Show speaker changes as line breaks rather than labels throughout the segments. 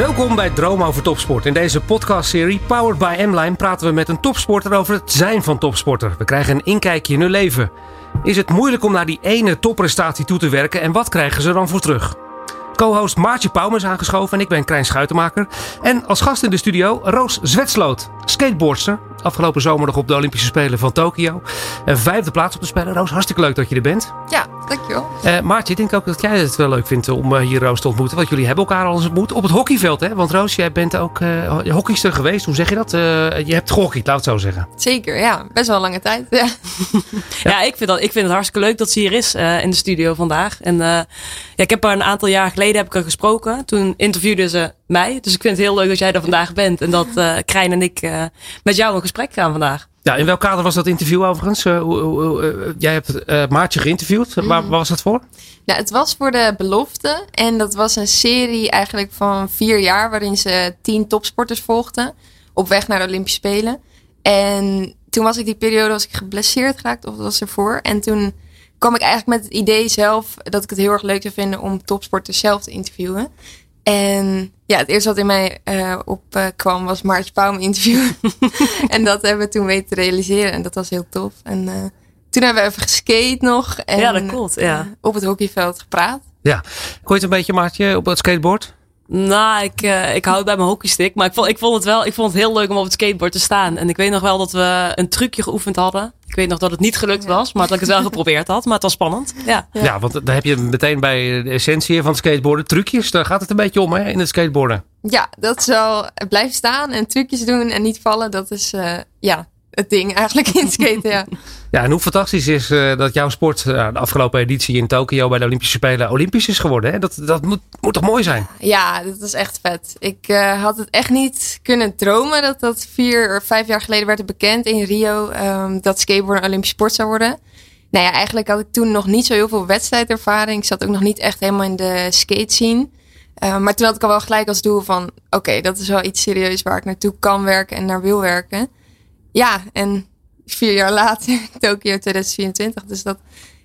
Welkom bij Droom over Topsport. In deze podcastserie Powered by M-Line praten we met een topsporter over het zijn van topsporter. We krijgen een inkijkje in hun leven. Is het moeilijk om naar die ene topprestatie toe te werken en wat krijgen ze dan voor terug? Co-host Maartje Pauwme is aangeschoven en ik ben Krijn Schuitenmaker. En als gast in de studio Roos Zwetsloot, skateboardster. Afgelopen zomer nog op de Olympische Spelen van Tokio. Een vijfde plaats op de Spelen. Roos, hartstikke leuk dat je er bent.
Ja, dankjewel.
Uh, Maartje, ik denk ook dat jij het wel leuk vindt om uh, hier Roos te ontmoeten. Want jullie hebben elkaar al eens ontmoet op het hockeyveld. Hè? Want Roos, jij bent ook uh, hockeyster geweest. Hoe zeg je dat? je hebt gehockeyd, laat het zo zeggen.
Zeker, ja. Best wel een lange tijd. Ja,
ja. ja ik, vind dat, ik vind het hartstikke leuk dat ze hier is in de studio vandaag. En ja, ik heb haar een aantal jaar geleden heb ik haar gesproken. Toen interviewde ze mij. Dus ik vind het heel leuk dat jij er vandaag bent. En dat Krijn en ik met jou een gesprek gaan vandaag.
Ja, in welk kader was dat interview overigens? Uh, uh, jij hebt Maartje geïnterviewd. Mm. Waar, was dat voor?
Nou, het was voor de belofte. En dat was een serie eigenlijk van vier jaar. Waarin ze tien topsporters volgden. Op weg naar de Olympische Spelen. En toen was ik die periode was ik geblesseerd geraakt. Of dat was ervoor. En toen kwam ik eigenlijk met het idee zelf. Dat ik het heel erg leuk zou vinden om topsporters zelf te interviewen. En ja, het eerste wat in mij uh, opkwam was Maartje Paum interview. en dat hebben we toen weten te realiseren. En dat was heel tof. En uh, toen hebben we even geskate nog. En,
ja, dat klopt. Ja.
op het hockeyveld gepraat.
Ja. Kon je het een beetje, Maartje, op het skateboard?
Nou, ik, uh, ik hou bij mijn hockeystick. Maar ik vond, ik vond het wel ik vond het heel leuk om op het skateboard te staan. En ik weet nog wel dat we een trucje geoefend hadden. Ik weet nog dat het niet gelukt was, maar dat ik het wel geprobeerd had. Maar het was spannend. Ja,
ja. ja want dan heb je meteen bij de essentie van skateboarden. Trucjes, daar gaat het een beetje om hè, in het skateboarden.
Ja, dat zal blijven staan en trucjes doen en niet vallen. Dat is uh, ja, het ding eigenlijk in skaten. Ja,
ja en hoe fantastisch is uh, dat jouw sport uh, de afgelopen editie in Tokio bij de Olympische Spelen Olympisch is geworden. Hè? Dat, dat moet, moet toch mooi zijn?
Ja, dat is echt vet. Ik uh, had het echt niet kunnen dromen dat dat vier of vijf jaar geleden werd bekend in Rio. Um, dat skateboard een Olympische sport zou worden. Nou ja, eigenlijk had ik toen nog niet zo heel veel wedstrijdervaring. Ik zat ook nog niet echt helemaal in de skate scene. Uh, maar toen had ik al wel gelijk als doel van... oké, okay, dat is wel iets serieus waar ik naartoe kan werken en naar wil werken. Ja, en vier jaar later, Tokio 2024. Dus dat,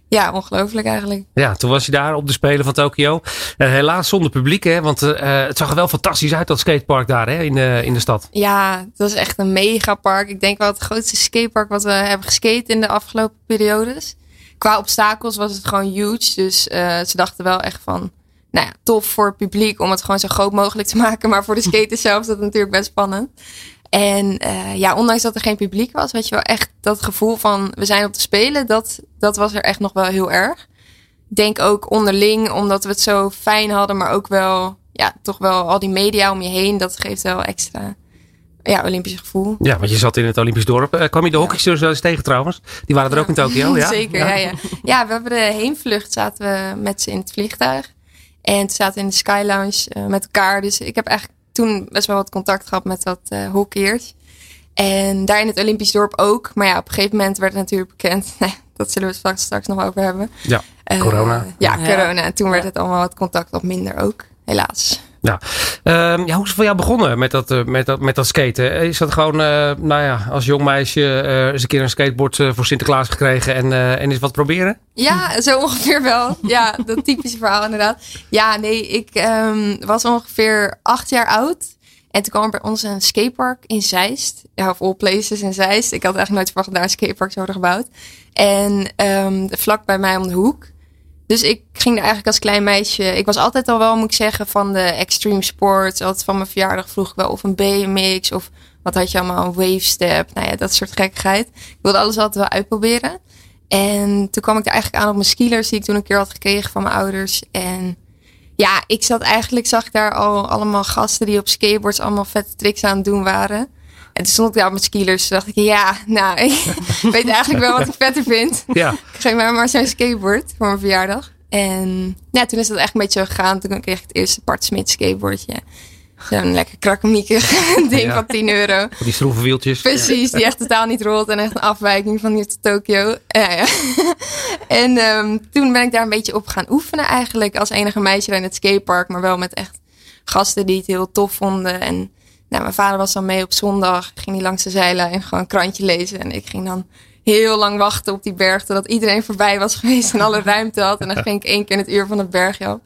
ja, ongelooflijk eigenlijk.
Ja, toen was je daar op de Spelen van Tokio. Uh, helaas zonder publiek, hè? Want uh, het zag er wel fantastisch uit, dat skatepark daar hè? In, uh, in de stad.
Ja, het was echt een mega park. Ik denk wel het grootste skatepark wat we hebben geskate in de afgelopen periodes. Qua obstakels was het gewoon huge. Dus ze dachten wel echt van, nou ja, tof voor het publiek om het gewoon zo groot mogelijk te maken. Maar voor de skaters zelf is dat natuurlijk best spannend. En uh, ja, ondanks dat er geen publiek was, weet je wel, echt dat gevoel van we zijn op de spelen, dat, dat was er echt nog wel heel erg. Ik denk ook onderling, omdat we het zo fijn hadden, maar ook wel, ja, toch wel al die media om je heen, dat geeft wel extra ja, Olympisch gevoel.
Ja, want je zat in het Olympisch dorp. Uh, kwam je de hockeysters wel eens tegen trouwens? Die waren er ook in Tokio, ja?
Zeker, ja. ja. Ja, we hebben de heenvlucht, zaten we met ze in het vliegtuig. En toen zaten we in de Sky Lounge uh, met elkaar. Dus ik heb eigenlijk toen best wel wat contact gehad met wat uh, hockeyers. En daar in het Olympisch dorp ook. Maar ja, op een gegeven moment werd het natuurlijk bekend. dat zullen we het straks nog over hebben.
Ja, uh, corona.
Ja, corona. En toen werd het allemaal wat contact wat minder ook. Helaas.
Ja. Um, ja, hoe is het voor jou begonnen met dat, uh, met dat, met dat skaten? Is dat gewoon, uh, nou ja, als jong meisje eens een keer een skateboard voor Sinterklaas gekregen en, en eens wat proberen?
Ja, zo ongeveer wel. Ja, dat typische verhaal inderdaad. Ja, nee, ik um, was ongeveer acht jaar oud. En toen kwam er bij ons een skatepark in Zeist. Ja, of all places in Zeist. Ik had eigenlijk nooit verwacht dat daar een skatepark zou worden gebouwd. En um, vlak bij mij om de hoek. Dus ik ging er eigenlijk als klein meisje. Ik was altijd al wel, moet ik zeggen, van de extreme sports. Altijd van mijn verjaardag vroeg ik wel of een BMX of wat had je allemaal, een wave step. Nou ja, dat soort gekkigheid. Ik wilde alles altijd wel uitproberen. En toen kwam ik er eigenlijk aan op mijn skilers die ik toen een keer had gekregen van mijn ouders. En ja, ik zat eigenlijk, zag ik daar al allemaal gasten die op skateboards allemaal vette tricks aan het doen waren. En toen stond ik daar met skilers. Toen dacht ik, ja, nou, ik weet eigenlijk wel wat ik vetter vind. Ja. Ik geef mij maar zo'n skateboard voor mijn verjaardag. En ja, toen is dat echt een beetje zo gegaan. Toen kreeg ik het eerste Bart Smit skateboardje. Zo'n lekker krakkemiekig ding
Ja.
van 10 euro.
Die schroevenwieltjes.
Precies, die echt totaal niet rolt en echt een afwijking van hier tot Tokio. Ja, ja. en ehm, toen ben ik daar een beetje op gaan oefenen eigenlijk. Als enige meisje in het skatepark, maar wel met echt gasten die het heel tof vonden. En nou, mijn vader was dan mee op zondag, ging hij langs de zijlijn gewoon een krantje lezen. En ik ging dan heel lang wachten op die berg, totdat iedereen voorbij was geweest en alle ruimte had. En dan ging ik één keer in het uur van het bergje op.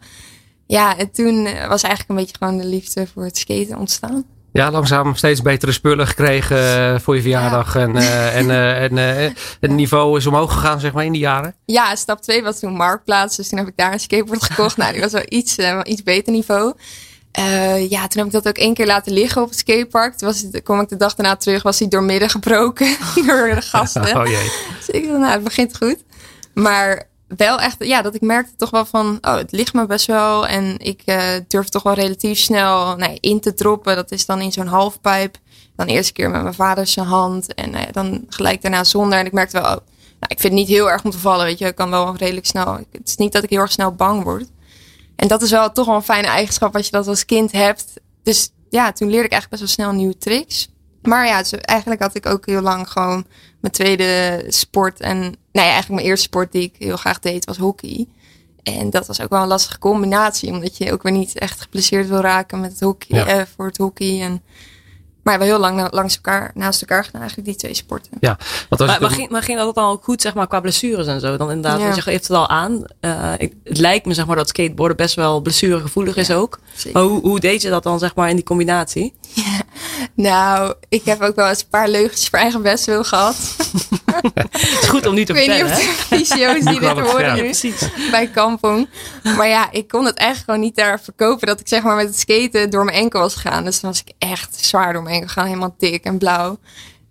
Ja, en toen eh, was eigenlijk een beetje gewoon de liefde voor het skaten ontstaan.
Ja, langzaam steeds betere spullen gekregen eh, voor je verjaardag. En, eh, en, en het niveau is omhoog gegaan, zeg maar, in die jaren.
Ja, stap 2 was toen Marktplaats. Dus toen heb ik daar een skateboard gekocht. nou, die was wel iets, wel iets beter niveau. Eh, ja, toen heb ik dat ook één keer laten liggen op het skatepark. Toen was het, kwam ik de dag daarna terug, was hij doormidden gebroken door de gasten.
Oh jee.
Dus ik dacht, nou, het begint goed. Maar wel echt, ja, dat ik merkte toch wel van, oh, het ligt me best wel. En ik eh, durf toch wel relatief snel nee, in te droppen. Dat is dan in zo'n halfpijp. Dan eerste keer met mijn vader zijn hand. En eh, dan gelijk daarna zonder. En ik merkte wel, oh, nou, ik vind het niet heel erg om te vallen, weet je. Ik kan wel redelijk snel. Het is niet dat ik heel erg snel bang word. En dat is wel toch wel een fijne eigenschap als je dat als kind hebt. Dus ja, toen leerde ik eigenlijk best wel snel nieuwe tricks. Maar ja, dus eigenlijk had ik ook heel lang gewoon mijn tweede sport. En nou ja, eigenlijk mijn eerste sport die ik heel graag deed was hockey. En dat was ook wel een lastige combinatie. Omdat je ook weer niet echt geblesseerd wil raken met het hockey,
Ja.
eh, voor het hockey. En, maar we hebben heel lang langs elkaar, naast elkaar gedaan eigenlijk die twee sporten.
Ja, want als
Maar, maar, ging, maar ging dat dan ook goed, zeg maar, qua blessures en zo? Dan inderdaad,
Ja.
want je geeft het al aan. Eh, ik, het lijkt me, zeg maar, dat skateboarden best wel blessuregevoelig is ook.
Zeker.
Maar hoe, hoe deed je dat dan, zeg maar, in die combinatie?
Nou, ik heb ook wel eens een paar leugens voor eigen best wil gehad.
Het is goed om nu te
ik weet niet
vertellen,
of de fysio's die
wel
dit horen
vertellen.
nu. Bij Kampong. Maar ja, ik kon het eigenlijk gewoon niet daar verkopen. Dat ik zeg maar met het skaten door mijn enkel was gegaan. Dus dan was ik echt zwaar door mijn enkel gegaan. Helemaal dik en blauw.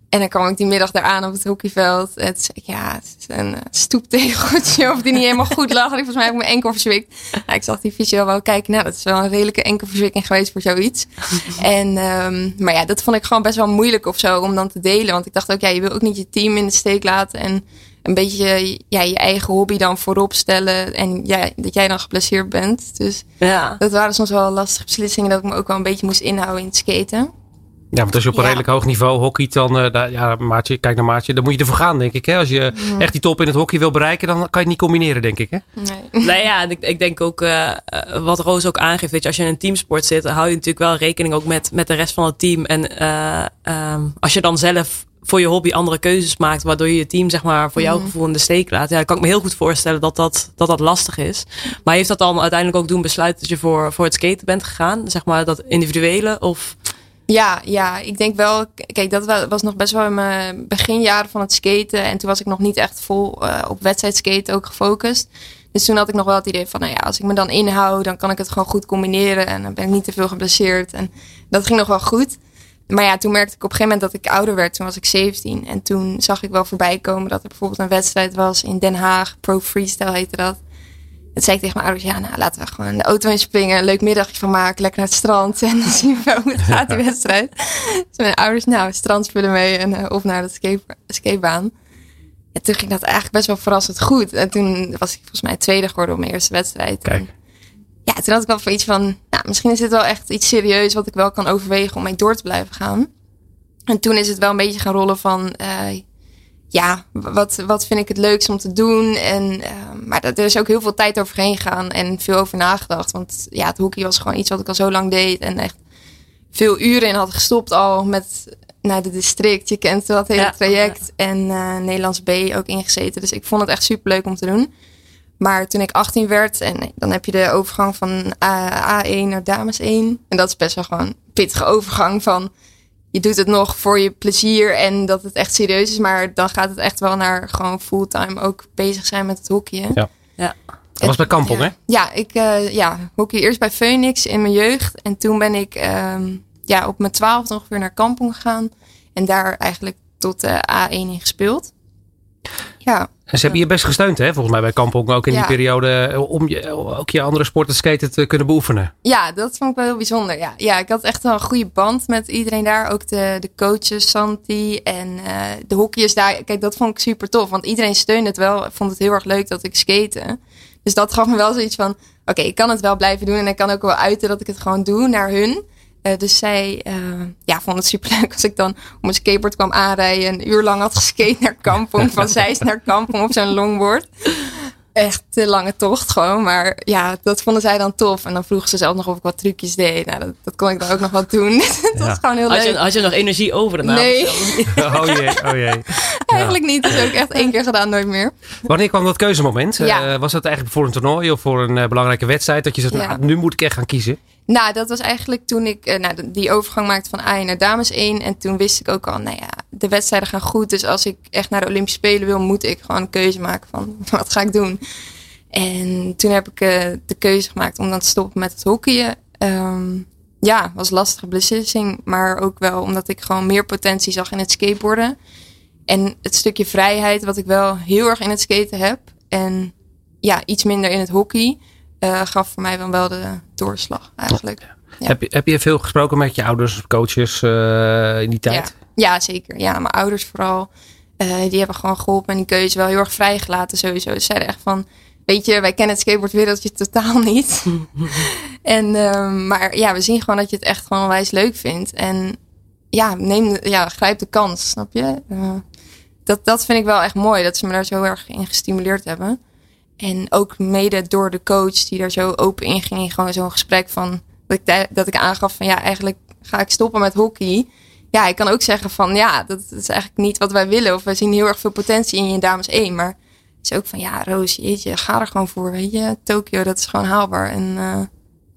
En dan kwam ik die middag daar aan op het hockeyveld. Zei ik, ja, het is een eh, stoeptegeltje. Of die niet helemaal goed lag. En ik volgens mij heb ik mijn enkel verzwikt. Nou, ik zag die fysio wel kijken. Nou, dat is wel een redelijke enkelverzwikking geweest voor zoiets. En, ehm, maar ja, dat vond ik gewoon best wel moeilijk of zo om dan te delen. Want ik dacht ook, ja, je wil ook niet je team in de steek laten. En een beetje ja, je eigen hobby dan voorop stellen. En ja, dat jij dan geblesseerd bent. Dus
Ja.
dat waren soms wel lastige beslissingen. Dat ik me ook wel een beetje moest inhouden in het skaten.
Ja, want als je op een
Ja.
redelijk hoog niveau hockeyt, dan, eh, daar- ja, maatje, kijk naar maatje, dan moet je ervoor gaan, denk ik. Hè? Als je echt die top in het hockey wil bereiken, dan kan je het niet combineren, denk ik. Hè?
Nee.
Nou ja, ik, ik denk ook eh, eh, wat Roos ook aangeeft. Weet je, als je in een teamsport zit, dan hou je natuurlijk wel rekening ook met, met de rest van het team. En eh, ehm, als je dan zelf voor je hobby andere keuzes maakt, waardoor je je team zeg maar voor jouw gevoel in de steek laat. Ja, dan kan ik me heel goed voorstellen dat dat, dat, dat lastig is. Maar heeft dat dan uiteindelijk ook doen besluiten dat je voor, voor het skaten bent gegaan? Zeg maar dat individuele of...
Ja, ja, ik denk wel. Kijk, dat wa- was nog best wel in mijn beginjaren van het skaten. En toen was ik nog niet echt vol eh, op wedstrijdskaten ook gefocust. Dus toen had ik nog wel het idee van, nou ja, als ik me dan inhoud, dan kan ik het gewoon goed combineren. En dan ben ik niet te veel geblesseerd. En dat ging nog wel goed. Maar ja, toen merkte ik op een gegeven moment dat ik ouder werd. Toen was ik 17. En toen zag ik wel voorbij komen dat er bijvoorbeeld een wedstrijd was in Den Haag. Pro Freestyle heette dat. En toen zei ik tegen mijn ouders, ja, nou laten we gewoon de auto inspringen. Een leuk middagje van maken, lekker naar het strand. En dan zien we hoe het gaat, die wedstrijd. Dus mijn ouders, nou, strandspullen mee en eh, op naar de skate, skatebaan. En toen ging dat eigenlijk best wel verrassend goed. En toen was ik volgens mij tweede geworden op mijn eerste wedstrijd.
Kijk.
En ja, toen had ik wel van iets van, nou, misschien is dit wel echt iets serieus wat ik wel kan overwegen om mee door te blijven gaan. En toen is het wel een beetje gaan rollen van, eh, ja, wat, wat vind ik het leukst om te doen? En, eh, maar dat- er is ook heel veel tijd overheen gegaan en veel over nagedacht. Want ja, het hockey was gewoon iets wat ik al zo lang deed en echt veel uren in had gestopt al met naar de district. Je kent dat hele
Ja.
traject. En eh, Nederlands B ook ingezeten. Dus ik vond het echt super leuk om te doen. Maar toen ik 18 werd, en dan heb je de overgang van A, A1 naar dames 1. En dat is best wel gewoon een pittige overgang van... Je doet het nog voor je plezier en dat het echt serieus is. Maar dan gaat het echt wel naar gewoon fulltime ook bezig zijn met het hockeyen.
Ja.
Ja.
Dat was bij Kampong,
ja.
hè?
Ja, ik uh, ja, hockey eerst bij Phoenix in mijn jeugd. En toen ben ik um, ja, op mijn twaalfde ongeveer naar Kampong gegaan. En daar eigenlijk tot de A1 in gespeeld. Ja.
En ze hebben je best gesteund, hè? Volgens mij bij Kampong ook in
Ja.
die periode. Om je, ook je andere sporten skaten te kunnen beoefenen.
Ja, dat vond ik wel heel bijzonder. Ja, ja ik had echt wel een goede band met iedereen daar. Ook de, de coaches, Santi en uh, de hockeyers daar. Kijk, dat vond ik super tof. Want iedereen steunde het wel. Vond het heel erg leuk dat ik skate. Dus dat gaf me wel zoiets van... Oké, okay, ik kan het wel blijven doen. En ik kan ook wel uiten dat ik het gewoon doe naar hun. Uh, dus zij uh, ja, vond het superleuk als ik dan op mijn skateboard kwam aanrijden. Een uur lang had geskate naar Kampong. van Zeist naar Kampong op zo'n longboard echt te lange tocht gewoon. Maar ja, dat vonden zij dan tof. En dan vroegen ze zelf nog of ik wat trucjes deed. Nou, dat, dat kon ik dan ook nog wat doen. dat was gewoon heel
had
leuk.
Je, had je nog energie over daarna?
Nee.
oh jee, oh jee.
Eigenlijk niet. Dat is ook echt één keer gedaan, nooit meer.
Wanneer kwam dat keuzemoment?
Ja.
Uh, was dat eigenlijk voor een toernooi of voor een uh, belangrijke wedstrijd? Dat je zegt,
Ja.
nou, nu moet ik echt gaan kiezen.
Nou, dat was eigenlijk toen ik eh, nou, die overgang maakte van A naar dames 1. En toen wist ik ook al, nou ja, de wedstrijden gaan goed. Dus als ik echt naar de Olympische Spelen wil, moet ik gewoon een keuze maken van wat ga ik doen. En toen heb ik uh, de keuze gemaakt om dan te stoppen met het hockeyen. Um, ja, was lastige beslissing. Maar ook wel omdat ik gewoon meer potentie zag in het skateboarden. En het stukje vrijheid wat ik wel heel erg in het skaten heb. En ja, iets minder in het hockey. Uh, gaf voor mij dan wel de doorslag eigenlijk.
Ja. Heb, je, heb je veel gesproken met je ouders, coaches uh, in die tijd?
Ja, ja, zeker. Ja, mijn ouders vooral. Uh, die hebben gewoon geholpen en die keuze wel heel erg vrijgelaten sowieso. Ze zeiden echt van, weet je, wij kennen het skateboardwereldje totaal niet. en, um, maar ja, we zien gewoon dat je het echt gewoon wijs leuk vindt. En ja, neem, ja, grijp de kans, snap je? Dat, dat vind ik wel echt mooi, dat ze me daar zo erg in gestimuleerd hebben. En ook mede door de coach die daar zo open in ging. In gewoon zo'n gesprek van, dat ik, dat ik aangaf van ja, eigenlijk ga ik stoppen met hockey. Ja, ik kan ook zeggen van ja, dat, is eigenlijk niet wat wij willen. Of wij zien heel erg veel potentie in je dames 1. Maar het is ook van ja, Roos, jeetje, ga er gewoon voor. Weet je, Tokio, dat is gewoon haalbaar. En uh,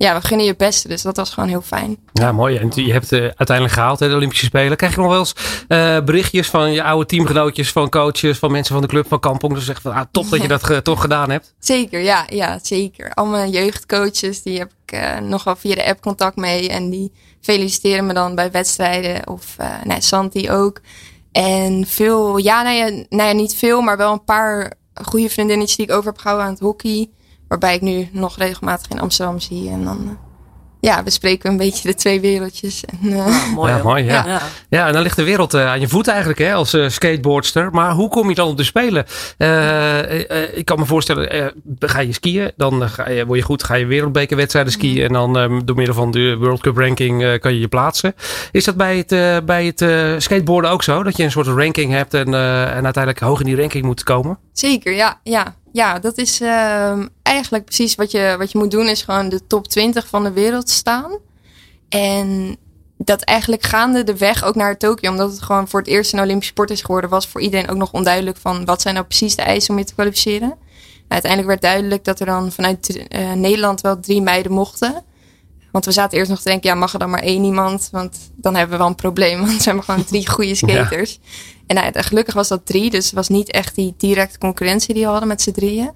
ja, we gunnen je beste. Dus dat was gewoon heel fijn.
Ja, mooi. En je hebt het uh, uiteindelijk gehaald, hè, de Olympische Spelen. Krijg je nog wel eens uh, berichtjes van je oude teamgenootjes, van coaches, van mensen van de club van Kampong. Dus zeggen van ah, top dat je dat ge, toch gedaan hebt.
Zeker, ja, ja, zeker. Al mijn jeugdcoaches, die heb ik uh, nog wel via de app contact mee. En die feliciteren me dan bij wedstrijden. Of nee, Santi ook. En veel, ja, nou ja, nou ja, niet veel, maar wel een paar goede vriendinnetjes die ik over heb gehouden aan het hockey. Waarbij ik nu nog regelmatig in Amsterdam zie. En dan uh, ja, bespreken we een beetje de twee wereldjes. En, uh,
ah, mooi, ja, mooi ja. Ja. ja. en dan ligt de wereld uh, aan je voet eigenlijk hè, als uh, skateboardster. Maar hoe kom je dan op de Spelen? ik kan me voorstellen, ga je skiën, dan ga je, word je goed, ga je wereldbekerwedstrijden skiën. Mm. En dan um, door middel van de World Cup ranking kan je je plaatsen. Is dat bij het, bij het skateboarden ook zo? Dat je een soort ranking hebt en, en uiteindelijk hoog in die ranking moet komen?
Zeker, ja. ja. Ja, dat is uh, eigenlijk precies wat je, wat je moet doen, is gewoon de top 20 van de wereld staan. En dat eigenlijk gaande de weg ook naar Tokio, omdat het gewoon voor het eerst een Olympische sport is geworden, was voor iedereen ook nog onduidelijk van wat zijn nou precies de eisen om je te kwalificeren. Nou, uiteindelijk werd duidelijk dat er dan vanuit uh, Nederland wel drie meiden mochten. Want we zaten eerst nog te denken, ja, mag er dan maar één iemand? Want dan hebben we wel een probleem, want ze hebben gewoon drie goede skaters. Ja. En nou, gelukkig was dat drie, dus het was niet echt die directe concurrentie die we hadden met z'n drieën.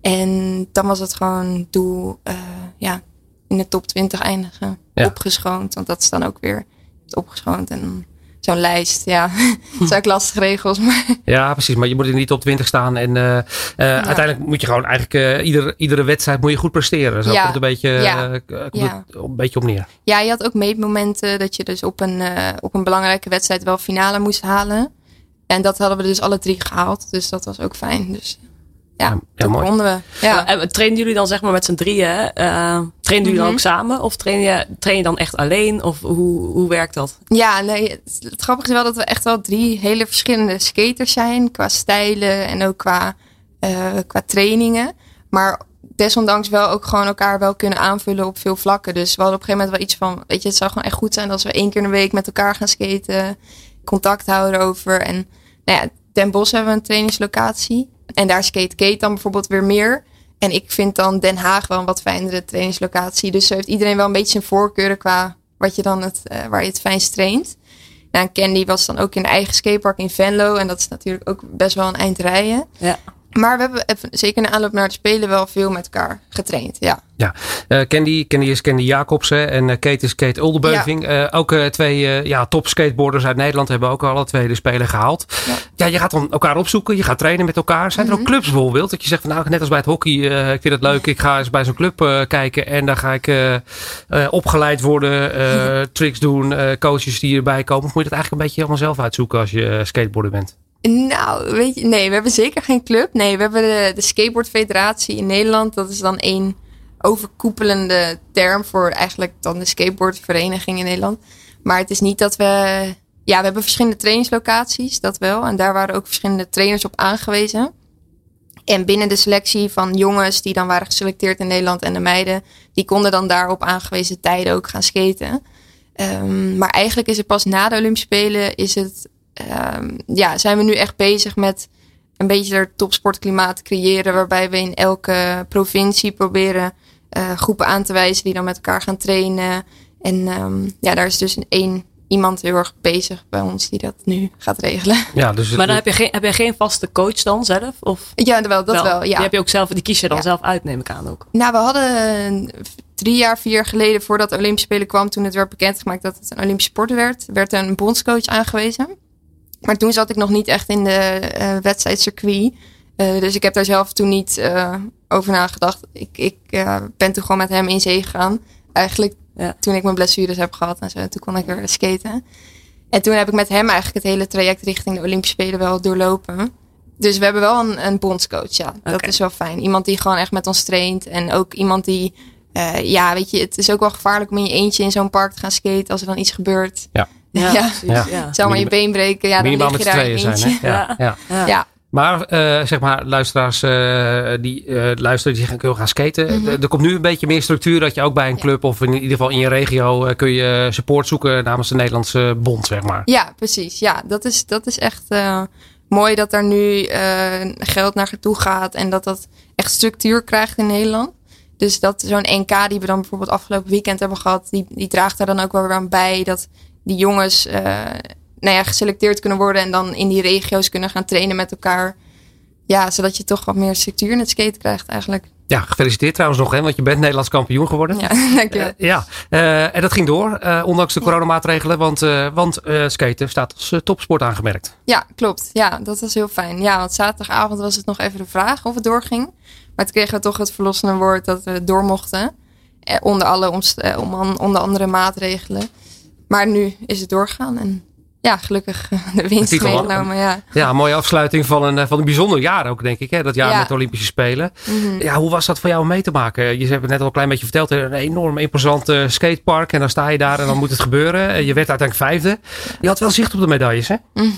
En dan was het gewoon doel, uh, ja, in de top 20 eindigen. Ja. Opgeschoond, want dat is dan ook weer opgeschoond. En zo'n lijst, ja, dat zijn ook lastige regels. Maar...
Ja, precies. Maar je moet in die top 20 staan. En uh, uh, ja. uiteindelijk moet je gewoon eigenlijk uh, iedere, iedere wedstrijd moet je goed presteren. Zo ja. komt het een beetje, ja. ja. een beetje op neer.
Ja, je had ook meetmomenten dat je dus op een, op een belangrijke wedstrijd wel finale moest halen. En dat hadden we dus alle drie gehaald. Dus dat was ook fijn. Dus ja, ja, toen konden we. Ja.
En trainen jullie dan zeg maar met z'n drieën? Uh, trainen jullie mm -hmm. dan ook samen? Of train je, train je dan echt alleen? Of hoe, hoe werkt dat?
Ja, nee, het, het grappige is wel dat we echt wel drie hele verschillende skaters zijn. Qua stijlen en ook qua, uh, qua trainingen. Maar desondanks wel ook gewoon elkaar wel kunnen aanvullen op veel vlakken. Dus we hadden op een gegeven moment wel iets van... Weet je, het zou gewoon echt goed zijn als we één keer in de week met elkaar gaan skaten. Contact houden over. En nou ja, Den Bosch hebben we een trainingslocatie. En daar skate Kate dan bijvoorbeeld weer meer. En ik vind dan Den Haag wel een wat fijnere trainingslocatie. Dus zo heeft iedereen wel een beetje zijn voorkeuren qua wat je dan het, uh, waar je het fijnst traint. Nou, Candy was dan ook in de eigen skatepark in Venlo. En dat is natuurlijk ook best wel een eind rijden.
Ja.
Maar we hebben even, zeker in de aanloop naar het spelen wel veel met elkaar getraind. Ja.
Ja, uh, Candy, Candy is Candy Jacobsen en uh, Kate is Kate Oldenbeuving. Ja. Uh, ook twee ja, top skateboarders uit Nederland hebben ook alle twee de spelen gehaald. Ja. ja, je gaat dan elkaar opzoeken, je gaat trainen met elkaar. Zijn er mm -hmm. ook clubs bijvoorbeeld? Dat je zegt van nou, net als bij het hockey, ik vind het leuk, ik ga eens bij zo'n club kijken en daar ga ik opgeleid worden, tricks doen, coaches die erbij komen. Of moet je dat eigenlijk een beetje allemaal zelf uitzoeken als je skateboarder bent?
Nou, weet je, nee, we hebben zeker geen club. Nee, we hebben de, de Skateboard Federatie in Nederland. Dat is dan één overkoepelende term voor eigenlijk dan de skateboardvereniging in Nederland. Maar het is niet dat we. Ja, we hebben verschillende trainingslocaties, dat wel. En daar waren ook verschillende trainers op aangewezen. En binnen de selectie van jongens die dan waren geselecteerd in Nederland en de meiden, die konden dan daar op aangewezen tijden ook gaan skaten. Um, maar eigenlijk is het pas na de Olympische Spelen is het, um, ja, zijn we nu echt bezig met een beetje er topsportklimaat te creëren, waarbij we in elke provincie proberen uh, groepen aan te wijzen die dan met elkaar gaan trainen. En um, ja, daar is dus één iemand heel erg bezig bij ons die dat nu gaat regelen.
Ja, dus
maar dan heb je, geen, heb je geen vaste coach dan zelf? Of?
Ja, wel, dat wel. ja.
Die heb je ook zelf, die kies je dan zelf uit, neem ik aan ook.
Nou, we hadden drie jaar, vier jaar geleden, voordat de Olympische Spelen kwam, toen het werd bekendgemaakt dat het een Olympische sport werd, werd een bondscoach aangewezen. Maar toen zat ik nog niet echt in de uh, wedstrijdcircuit. Uh, dus ik heb daar zelf toen niet uh, over nagedacht. Ik, ik ben toen gewoon met hem in zee gegaan. Eigenlijk ja. toen ik mijn blessures heb gehad en zo. Toen kon ik weer skaten. En toen heb ik met hem eigenlijk het hele traject richting de Olympische Spelen wel doorlopen. Dus we hebben wel een, een bondscoach, ja. Dat is wel fijn. Iemand die gewoon echt met ons traint. En ook iemand die, uh, ja, weet je, het is ook wel gevaarlijk om in je eentje in zo'n park te gaan skaten als er dan iets gebeurt.
Ja.
Ja, ja. ja. ja. Zou maar je been breken, ja, dan lig je daar in.
Zijn, hè? Ja. Ja. ja. Maar uh, zeg maar, luisteraars uh, die uh, luisteren, die gaan, gaan skaten. Mm -hmm. Er komt nu een beetje meer structuur dat je ook bij een club of in ieder geval in je regio kun je support zoeken namens de Nederlandse bond, zeg maar.
Ja, precies. Ja, dat is, dat is echt mooi dat daar nu geld naar toe gaat en dat dat echt structuur krijgt in Nederland. Dus dat zo'n NK die we dan bijvoorbeeld afgelopen weekend hebben gehad, die, die draagt daar dan ook wel weer aan bij dat die jongens nou ja, geselecteerd kunnen worden en dan in die regio's kunnen gaan trainen met elkaar. Ja, zodat je toch wat meer structuur in het skaten krijgt eigenlijk.
Ja, gefeliciteerd trouwens nog, hè, want je bent Nederlands kampioen geworden.
Ja, dankjewel.
Uh, ja, uh, en dat ging door, uh, ondanks de coronamaatregelen, want, want skaten staat als topsport aangemerkt.
Ja, klopt. Ja, dat was heel fijn. Ja, want zaterdagavond was het nog even de vraag of het doorging. Maar toen kregen we toch het verlossende woord dat we door mochten. onder, alle onder andere maatregelen. Maar nu is het doorgaan en ja, gelukkig de winst meegenomen. Ja.
ja, een mooie afsluiting van een, van een bijzonder jaar ook, denk ik. Hè? Dat jaar met de Olympische Spelen.
Mhm.
Ja, hoe was dat voor jou om mee te maken? Je hebt het net al een klein beetje verteld. Een enorm imposant skatepark. En dan sta je daar en dan moet het gebeuren. Je werd uiteindelijk vijfde. Je had wel zicht op de medailles, hè?
ja,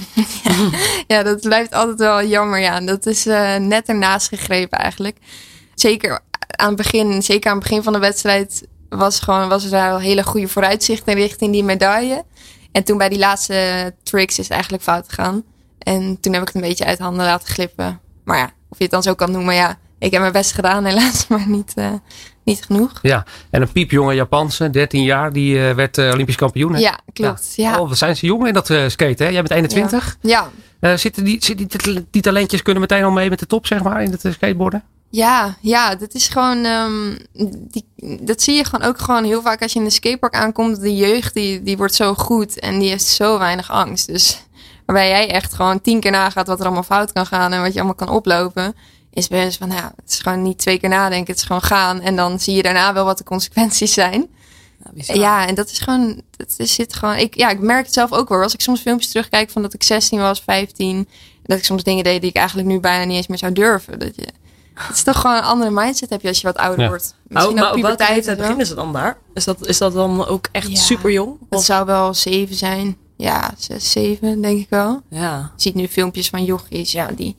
ja, dat blijft altijd wel jammer. Ja, dat is uh, net ernaast gegrepen eigenlijk. Zeker aan het begin, zeker aan het begin van de wedstrijd... was, gewoon, was er daar een hele goede vooruitzicht richting die medaille. En toen bij die laatste tricks is het eigenlijk fout gegaan. En toen heb ik het een beetje uit handen laten glippen. Maar ja, of je het dan zo kan noemen, ja. Ik heb mijn best gedaan helaas, maar niet, uh, niet genoeg.
Ja, en een piepjonge Japanse, 13 jaar, die uh, werd uh, Olympisch kampioen. Hè?
Ja, klopt. Ja.
Oh, wat zijn ze jong in dat skaten, hè? Jij bent 21.
Ja.
ja. zitten die, zitten die, die, talentjes kunnen meteen al mee met de top, zeg maar, in het skateboarden?
Ja, ja, dat is gewoon. Um, die, dat zie je gewoon ook gewoon heel vaak als je in de skatepark aankomt. De jeugd die, die wordt zo goed en die heeft zo weinig angst. Dus waarbij jij echt gewoon tien keer nagaat wat er allemaal fout kan gaan en wat je allemaal kan oplopen. Is best van, nou, het is gewoon niet twee keer nadenken, het is gewoon gaan. En dan zie je daarna wel wat de consequenties zijn. Ja, ja en dat is gewoon, dat is, zit gewoon. Ik, ja, ik merk het zelf ook wel. Als ik soms filmpjes terugkijk van dat ik 16 was, 15. Dat ik soms dingen deed die ik eigenlijk nu bijna niet eens meer zou durven. Dat je, het is toch gewoon een andere mindset heb je als je wat ouder wordt.
Misschien oh, maar op welke leeftijd beginnen ze dan daar? Is dat, is dat dan ook echt ja, super jong?
Het zou wel zeven zijn. Ja, zes, zeven denk ik wel.
Ja.
Je ziet nu filmpjes van jochies, ja, die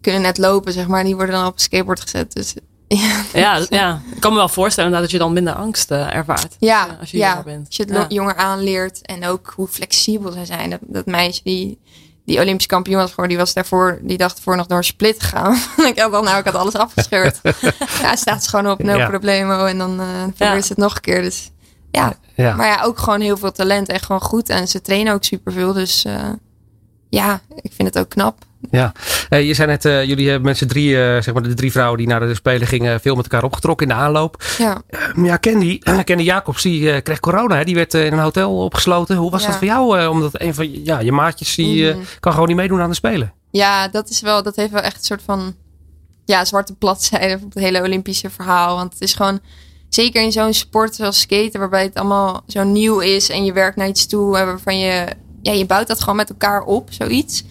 kunnen net lopen, zeg maar. Die worden dan op een skateboard gezet. Dus
ja, ja, ja, ik kan me wel voorstellen dat je dan minder angst uh, ervaart.
Ja,
als je,
ja.
jonger bent.
Als je het jonger aanleert en ook hoe flexibel ze zijn. Dat, dat meisje die die Olympisch kampioen was voor, die was daarvoor, die dacht voor nog door een split gegaan. ik had dan, nou, ik had alles afgescheurd. ja, staat ze gewoon op, no ja. problemo. En dan uh, probeert ze het nog een keer. Dus ja. ja. maar ja, ook gewoon heel veel talent en gewoon goed. En ze trainen ook superveel. Dus uh, ja, ik vind het ook knap.
Ja, hey, je zei net, uh, jullie hebben met z'n drie, uh, zeg maar de drie vrouwen die naar de Spelen gingen, veel met elkaar opgetrokken in de aanloop.
Ja,
uh, ja Candy, Candy Jacobs, die kreeg corona, hè? die werd in een hotel opgesloten. Hoe was ja. dat voor jou? omdat een van ja, je maatjes, die mm -hmm. kan gewoon niet meedoen aan de Spelen.
Ja, dat is wel, dat heeft wel echt een soort van, ja, zwarte bladzijde op het hele Olympische verhaal. Want het is gewoon, zeker in zo'n sport zoals skaten, waarbij het allemaal zo nieuw is en je werkt naar iets toe, waarvan je, ja, je bouwt dat gewoon met elkaar op, zoiets.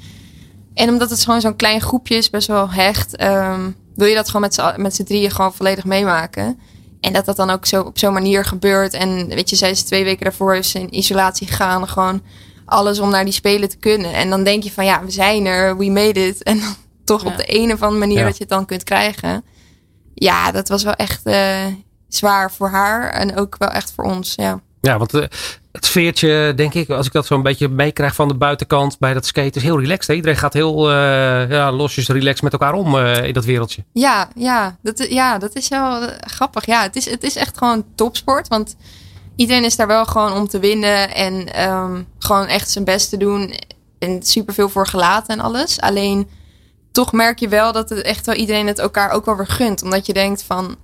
En omdat het gewoon zo'n klein groepje is, best wel hecht, um, wil je dat gewoon met z'n drieën gewoon volledig meemaken. En dat dat dan ook zo op zo'n manier gebeurt. En weet je, zij is twee weken daarvoor ze in isolatie gegaan. Gewoon alles om naar die spelen te kunnen. En dan denk je van ja, we zijn er, we made it. En dan toch op de een of andere manier dat je het dan kunt krijgen. Ja, dat was wel echt uh, zwaar voor haar. En ook wel echt voor ons, ja.
Ja, want uh, het sfeertje, denk ik, als ik dat zo een beetje meekrijg van de buitenkant bij dat skate, is heel relaxed. Hè? Iedereen gaat heel uh, ja, losjes relaxed met elkaar om uh, in dat wereldje.
Ja, ja, dat, ja, dat is wel grappig. Ja, het is, het is echt gewoon topsport. Want iedereen is daar wel gewoon om te winnen en um, gewoon echt zijn best te doen. En superveel voor gelaten en alles. Alleen toch merk je wel dat het echt wel iedereen het elkaar ook wel weer gunt. Omdat je denkt van,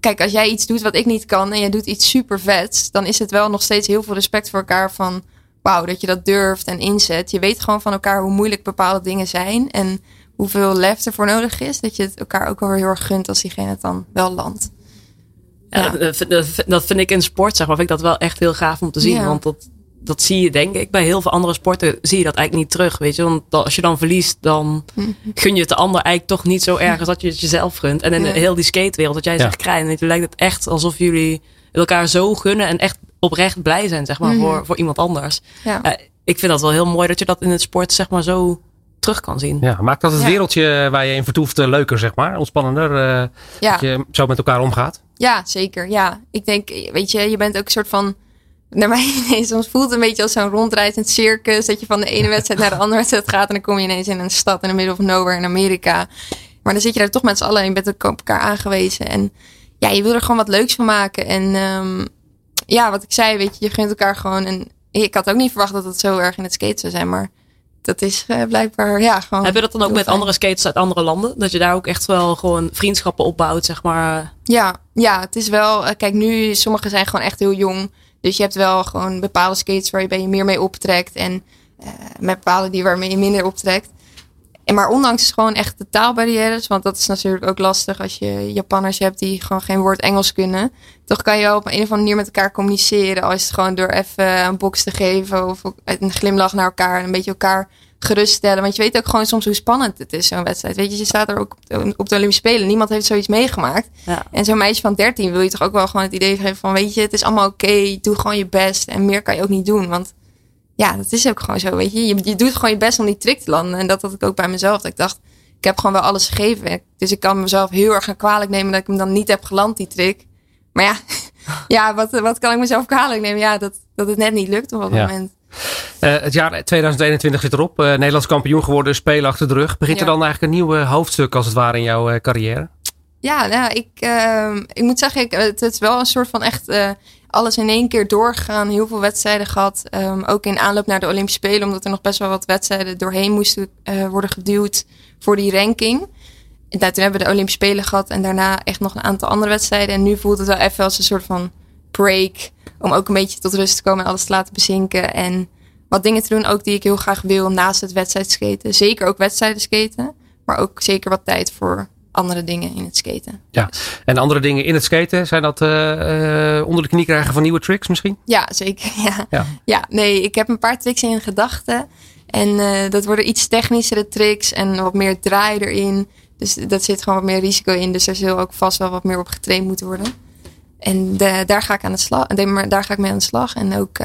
kijk, als jij iets doet wat ik niet kan en jij doet iets super vets, dan is het wel nog steeds heel veel respect voor elkaar van, wauw, dat je dat durft en inzet. Je weet gewoon van elkaar hoe moeilijk bepaalde dingen zijn en hoeveel lef er voor nodig is. Dat je het elkaar ook wel weer heel erg gunt als diegene het dan wel landt.
Ja, ja. Dat, dat, vind ik in sport, zeg maar, vind ik dat wel echt heel gaaf om te zien. Ja. Want dat, dat zie je denk ik bij heel veel andere sporten zie je dat eigenlijk niet terug, weet je. Want als je dan verliest, dan gun je het de ander eigenlijk toch niet zo erg als dat je het jezelf gunt. En in ja. heel die skatewereld, dat jij zegt, Krijn, het lijkt het echt alsof jullie elkaar zo gunnen en echt oprecht blij zijn, zeg maar, mm -hmm. voor, voor iemand anders. Ja. Uh, ik vind dat wel heel mooi dat je dat in het sport, zeg maar, zo terug kan zien.
Ja, maakt dat het wereldje waar je in vertoeft uh, leuker, zeg maar, ontspannender, uh, dat je zo met elkaar omgaat?
Ja, zeker. Ja, ik denk, weet je, je bent ook een soort van naar mij soms voelt het een beetje als zo'n rondrijdend circus. Dat je van de ene wedstrijd naar de andere wedstrijd gaat. En dan kom je ineens in een stad in de middle of nowhere in Amerika. Maar dan zit je daar toch met z'n allen en je bent op elkaar aangewezen. En ja, je wil er gewoon wat leuks van maken. En um, ja, wat ik zei, weet je, je gunt elkaar gewoon. En ik had ook niet verwacht dat het zo erg in het skate zou zijn. Maar dat is uh, blijkbaar, ja, gewoon.
Heb je dat dan ook met fijn. andere skaters uit andere landen? Dat je daar ook echt wel gewoon vriendschappen opbouwt, zeg maar?
Ja, ja, het is wel. Kijk, nu, sommigen zijn gewoon echt heel jong. Dus je hebt wel gewoon bepaalde skates waar je meer mee optrekt. En uh, met bepaalde die waarmee je minder optrekt. En maar ondanks gewoon echt de taalbarrières, want dat is natuurlijk ook lastig als je Japanners hebt die gewoon geen woord Engels kunnen. Toch kan je op een of andere manier met elkaar communiceren. Als het gewoon door even een box te geven of een glimlach naar elkaar en een beetje elkaar geruststellen. Want je weet ook gewoon soms hoe spannend het is, zo'n wedstrijd. Weet je, je staat er ook op de Olympische Spelen. Niemand heeft zoiets meegemaakt. Ja. En zo'n meisje van 13 wil je toch ook wel gewoon het idee geven van, weet je, het is allemaal oké. Okay, doe gewoon je best. En meer kan je ook niet doen. Want ja, dat is ook gewoon zo, weet je. je. Je doet gewoon je best om die trick te landen. En dat had ik ook bij mezelf. Dat ik dacht, ik heb gewoon wel alles gegeven. Dus ik kan mezelf heel erg gaan kwalijk nemen dat ik hem dan niet heb geland, die trick. Maar ja, ja wat, wat kan ik mezelf kwalijk nemen? Ja, dat, dat het net niet lukt op dat ja. moment.
Uh, het jaar 2021 zit erop. Uh, Nederlands kampioen geworden, spelen achter de rug. Begint ja. er dan eigenlijk een nieuw hoofdstuk als het ware in jouw uh, carrière?
Ja, nou, ik, ik moet zeggen, ik, het is wel een soort van echt alles in één keer doorgegaan. Heel veel wedstrijden gehad. Um, ook in aanloop naar de Olympische Spelen, omdat er nog best wel wat wedstrijden doorheen moesten worden geduwd voor die ranking. En toen hebben we de Olympische Spelen gehad en daarna echt nog een aantal andere wedstrijden. En nu voelt het wel even als een soort van break. Om ook een beetje tot rust te komen en alles te laten bezinken. En wat dingen te doen ook die ik heel graag wil naast het wedstrijdskaten. Zeker ook wedstrijden skaten. Maar ook zeker wat tijd voor andere dingen in het skaten.
Ja, en andere dingen in het skaten, zijn dat uh, uh, onder de knie krijgen van nieuwe tricks misschien?
Ja, zeker. Ja, ja. ja nee, ik heb een paar tricks in gedachten. En uh, dat worden iets technischere tricks en wat meer draai erin. Dus dat zit gewoon wat meer risico in. Dus er zal ook vast wel wat meer op getraind moeten worden. En de, daar ga ik aan de slag. Daar ga ik mee aan de slag. En ook,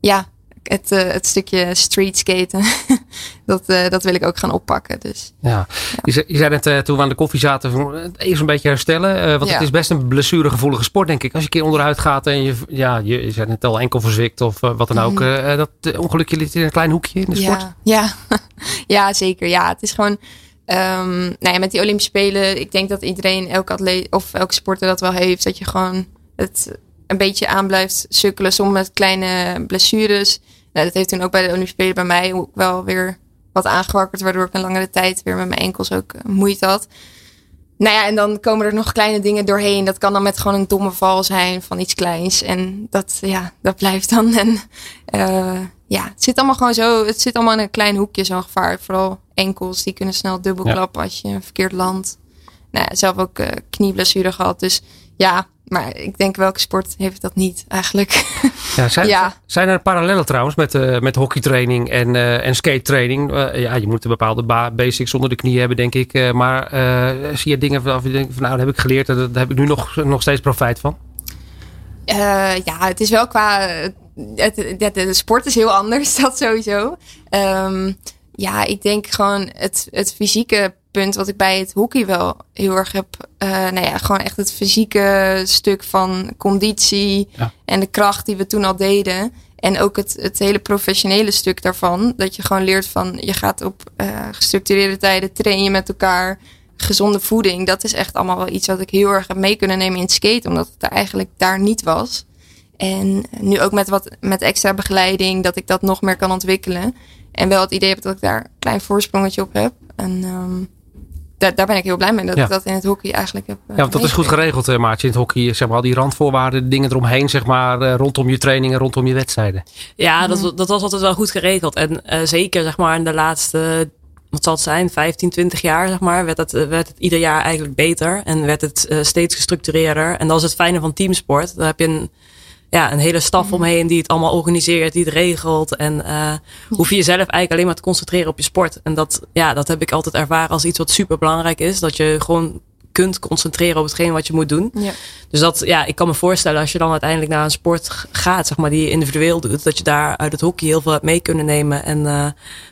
ja, het, uh, het stukje street skaten. dat, uh, dat wil ik ook gaan oppakken. Dus,
ja. ja. Je, zei, net toen we aan de koffie zaten, even een beetje herstellen. want ja. het is best een blessuregevoelige sport, denk ik. Als je een keer onderuit gaat en je, ja, je, je zei net al enkel verzwikt of wat dan ook. Mm. dat ongelukje ligt in een klein hoekje in de sport.
Ja, ja. ja zeker. Ja, het is gewoon Um, nou ja, met die Olympische Spelen, ik denk dat iedereen, elke atleet of elke sporter dat wel heeft. Dat je gewoon het een beetje aan blijft sukkelen, soms met kleine blessures. Nou, dat heeft toen ook bij de Olympische bij mij ook wel weer wat aangewakkerd, waardoor ik een langere tijd weer met mijn enkels ook moeite had. Nou ja, en dan komen er nog kleine dingen doorheen. Dat kan dan met gewoon een domme val zijn van iets kleins. En dat, ja, dat blijft dan. En uh, ja, het zit allemaal gewoon zo. Het zit allemaal in een klein hoekje, zo'n gevaar. Vooral enkels, die kunnen snel dubbelklappen ja. als je verkeerd landt. Nou ja, zelf ook uh, knieblessure gehad. Dus ja, maar ik denk welke sport heeft dat niet eigenlijk?
Ja, zijn,
Ja.
zijn er parallellen trouwens met, eh met hockeytraining en, eh en skatetraining? Eh, ja, je moet een bepaalde ba- basics onder de knie hebben, denk ik. Maar zie je dingen waarvan je denkt van nou, dat heb ik geleerd en daar heb ik nu nog, nog steeds profijt van?
Ja, het is wel qua. Het, het- de sport is heel anders, dat sowieso. Ehm, ja, ik denk gewoon het, het fysieke punt wat ik bij het hockey wel heel erg heb. eh nou ja, gewoon echt het fysieke stuk van conditie
Ja.
en de kracht die we toen al deden. En ook het, het hele professionele stuk daarvan. Dat je gewoon leert van je gaat op eh, gestructureerde tijden train je met elkaar. Gezonde voeding, dat is echt allemaal wel iets wat ik heel erg heb mee kunnen nemen in het skate. Omdat het er eigenlijk daar niet was. En nu ook met wat met extra begeleiding, dat ik dat nog meer kan ontwikkelen. En wel het idee heb dat ik daar een klein voorsprongetje op heb. En ehm, daar, daar ben ik heel blij mee dat
Ja.
ik dat in het hockey eigenlijk heb. eh,
Ja, want dat is goed geregeld, eh, Maartje, in het hockey. Zeg maar al die randvoorwaarden, de dingen eromheen, zeg maar, eh, rondom je trainingen, rondom je wedstrijden.
Ja, dat, dat was altijd wel goed geregeld. En eh, zeker zeg maar in de laatste, wat zal het zijn, 15, 20 jaar zeg maar, werd het, eh, werd het ieder jaar eigenlijk beter. En werd het eh, steeds gestructureerder. En dat is het fijne van teamsport. Daar heb je een, ja, een hele staf omheen die het allemaal organiseert, die het regelt. En eh hoef je jezelf eigenlijk alleen maar te concentreren op je sport. En dat, ja, dat heb ik altijd ervaren als iets wat super belangrijk is. Dat je gewoon kunt concentreren op hetgeen wat je moet doen.
Ja.
Dus dat, ja, ik kan me voorstellen als je dan uiteindelijk naar een sport gaat, zeg maar, die je individueel doet, dat je daar uit het hockey heel veel hebt mee kunnen nemen en eh,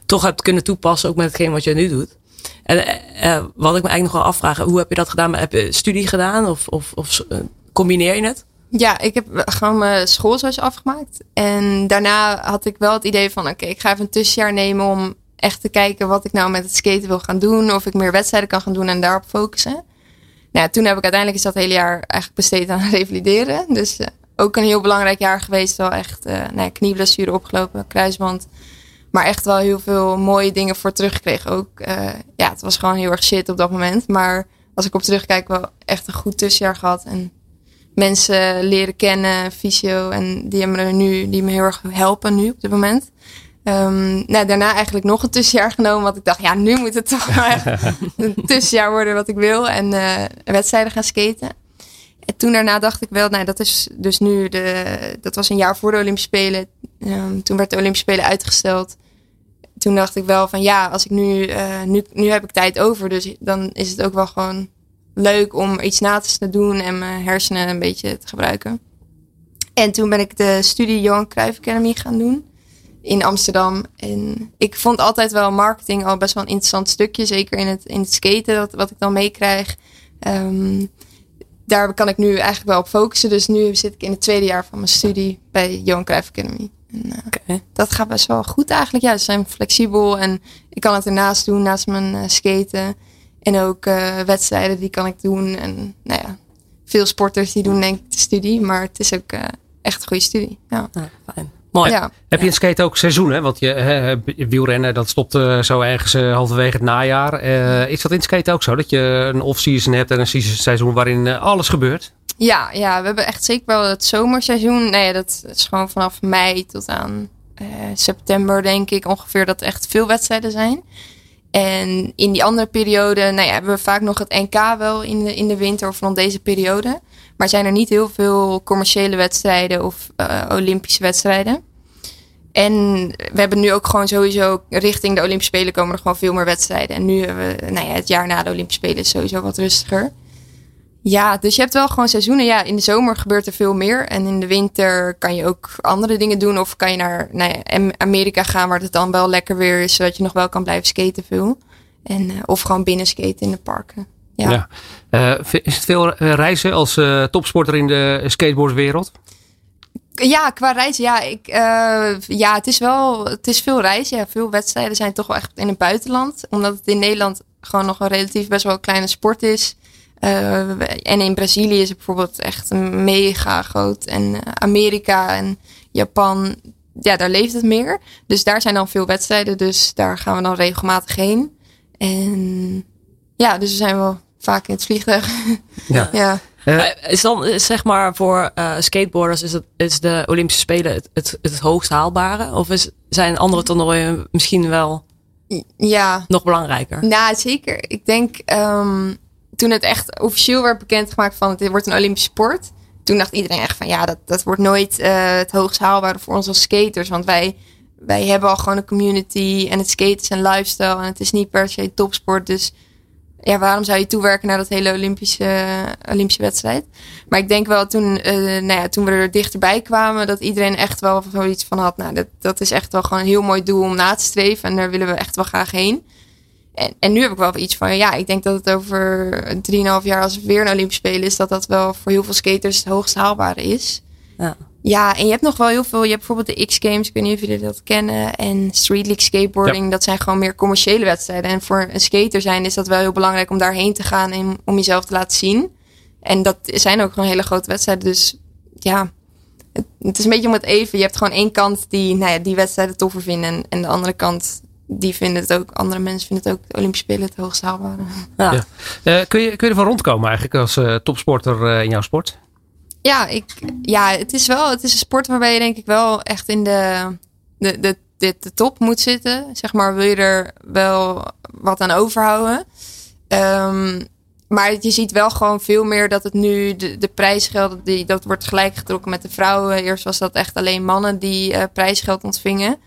toch hebt kunnen toepassen, ook met hetgeen wat je nu doet. En eh, wat ik me eigenlijk nog wel afvraag, hoe heb je dat gedaan? Heb je studie gedaan of, of, of combineer je het?
Ja, ik heb gewoon mijn school zoals afgemaakt. En daarna had ik wel het idee van, oké, ik ga even een tussenjaar nemen om echt te kijken wat ik nou met het skaten wil gaan doen. Of ik meer wedstrijden kan gaan doen en daarop focussen. Nou, toen heb ik uiteindelijk is dat hele jaar eigenlijk besteed aan revalideren. Dus eh, ook een heel belangrijk jaar geweest. Wel echt eh nou knieblessure opgelopen, kruisband. Maar echt wel heel veel mooie dingen voor teruggekregen. Ook, eh, ja, het was gewoon heel erg shit op dat moment. Maar als ik op terugkijk, wel echt een goed tussenjaar gehad. En mensen leren kennen, fysio. En die, hebben me nu, die me heel erg helpen nu op dit moment. Ehm, nou, daarna eigenlijk nog een tussenjaar genomen. Want ik dacht, ja, nu moet het toch echt een tussenjaar worden wat ik wil. En eh, wedstrijden gaan skaten. En toen daarna dacht ik wel, nou, dat is dus nu de. Dat was een jaar voor de Olympische Spelen. Ehm, toen werd de Olympische Spelen uitgesteld. Toen dacht ik wel van ja, als ik nu, eh, nu, nu heb ik tijd over. Dus dan is het ook wel gewoon leuk om iets na te doen en mijn hersenen een beetje te gebruiken. En toen ben ik de studie Johan Cruijff Academy gaan doen in Amsterdam. En ik vond altijd wel marketing al best wel een interessant stukje. Zeker in het, in het skaten, dat, wat ik dan meekrijg. Ehm, daar kan ik nu eigenlijk wel op focussen. Dus nu zit ik in het tweede jaar van mijn studie bij Johan Cruijff Academy. En, eh, dat gaat best wel goed eigenlijk. Ja, ze zijn flexibel en ik kan het ernaast doen, naast mijn eh, skaten. En ook eh, wedstrijden die kan ik doen. En nou ja, veel sporters die doen denk ik de studie. Maar het is ook eh, echt een goede studie. Ja.
Ja, fijn. Mooi.
ja.
Heb je in skate ook seizoenen? Want je hè, wielrennen, dat stopt eh, zo ergens halverwege het najaar. Eh, is dat in skate ook zo? Dat je een off-season hebt en een seizoen waarin eh, alles gebeurt?
Ja, ja, we hebben echt zeker wel het zomerseizoen. Nee, dat is gewoon vanaf mei tot aan eh, september, denk ik, ongeveer dat er echt veel wedstrijden zijn. En in die andere periode, nou ja, hebben we vaak nog het NK wel in de, in de winter of rond deze periode. Maar zijn er niet heel veel commerciële wedstrijden of eh, Olympische wedstrijden. En we hebben nu ook gewoon sowieso richting de Olympische Spelen komen er gewoon veel meer wedstrijden. En nu hebben we, nou ja, het jaar na de Olympische Spelen is sowieso wat rustiger. Ja, dus je hebt wel gewoon seizoenen. Ja, in de zomer gebeurt er veel meer. En in de winter kan je ook andere dingen doen. Of kan je naar nou Amerika gaan waar het dan wel lekker weer is. Zodat je nog wel kan blijven skaten veel. En, eh, of gewoon binnen skaten in de parken. Ja.
Ja. Eh, is het veel eh, reizen als topsporter in de skateboardwereld?
Ja, qua reizen, ja, ik, ja het is wel, het is veel reizen. Ja, veel wedstrijden zijn toch wel echt in het buitenland. Omdat het in Nederland gewoon nog een relatief best wel kleine sport is. Eh, en in Brazilië is het bijvoorbeeld echt mega groot. En eh, Amerika en Japan, ja, daar leeft het meer. Dus daar zijn dan veel wedstrijden. Dus daar gaan we dan regelmatig heen. En ja, dus we zijn wel vaak in het vliegtuig.
Ja.
ja.
Eh,
Is dan, zeg maar, voor eh, skateboarders is, het, is de Olympische Spelen het, het, het hoogst haalbare? Of is, zijn andere toernooien misschien wel
ja.
nog belangrijker?
Nou, zeker. Ik denk ehm, toen het echt officieel werd bekendgemaakt van het wordt een Olympische sport. toen dacht iedereen echt van ja, dat, dat wordt nooit uh, het hoogst haalbare voor ons als skaters. Want wij, wij hebben al gewoon een community en het skaten is een lifestyle en het is niet per se topsport. Dus ja, waarom zou je toewerken naar dat hele Olympische, Olympische wedstrijd? Maar ik denk wel toen, uh, nou ja, toen we er dichterbij kwamen, dat iedereen echt wel zoiets van had. Nou, dat, dat is echt wel gewoon een heel mooi doel om na te streven. En daar willen we echt wel graag heen. En, en nu heb ik wel iets van, ja, ik denk dat het over 3,5 jaar als het weer een Olympisch Spelen is, dat dat wel voor heel veel skaters het hoogst haalbare is. Ja. Ja, en je hebt nog wel heel veel. Je hebt bijvoorbeeld de X-Games, ik weet niet of jullie dat kennen. En Street League Skateboarding, dat zijn gewoon meer commerciële wedstrijden. En voor een skater zijn is dat wel heel belangrijk om daarheen te gaan en om jezelf te laten zien. En dat zijn ook gewoon hele grote wedstrijden. Dus ja, het, het is een beetje om het even. Je hebt gewoon één kant die nou ja, die wedstrijden toffer vinden. En, en de andere kant die vinden het ook, andere mensen vinden het ook de Olympische Spelen het hoogst haalbare.
Ja. ja. Uh, kun, je, kun je ervan rondkomen eigenlijk als uh, topsporter uh, in jouw sport?
Ja, ik, ja, het is wel het is een sport waarbij je denk ik wel echt in de, de, de, de, de top moet zitten. Zeg maar, wil je er wel wat aan overhouden. Um, maar je ziet wel gewoon veel meer dat het nu de, de prijsgeld, die, dat wordt gelijk getrokken met de vrouwen. Eerst was dat echt alleen mannen die uh, prijsgeld ontvingen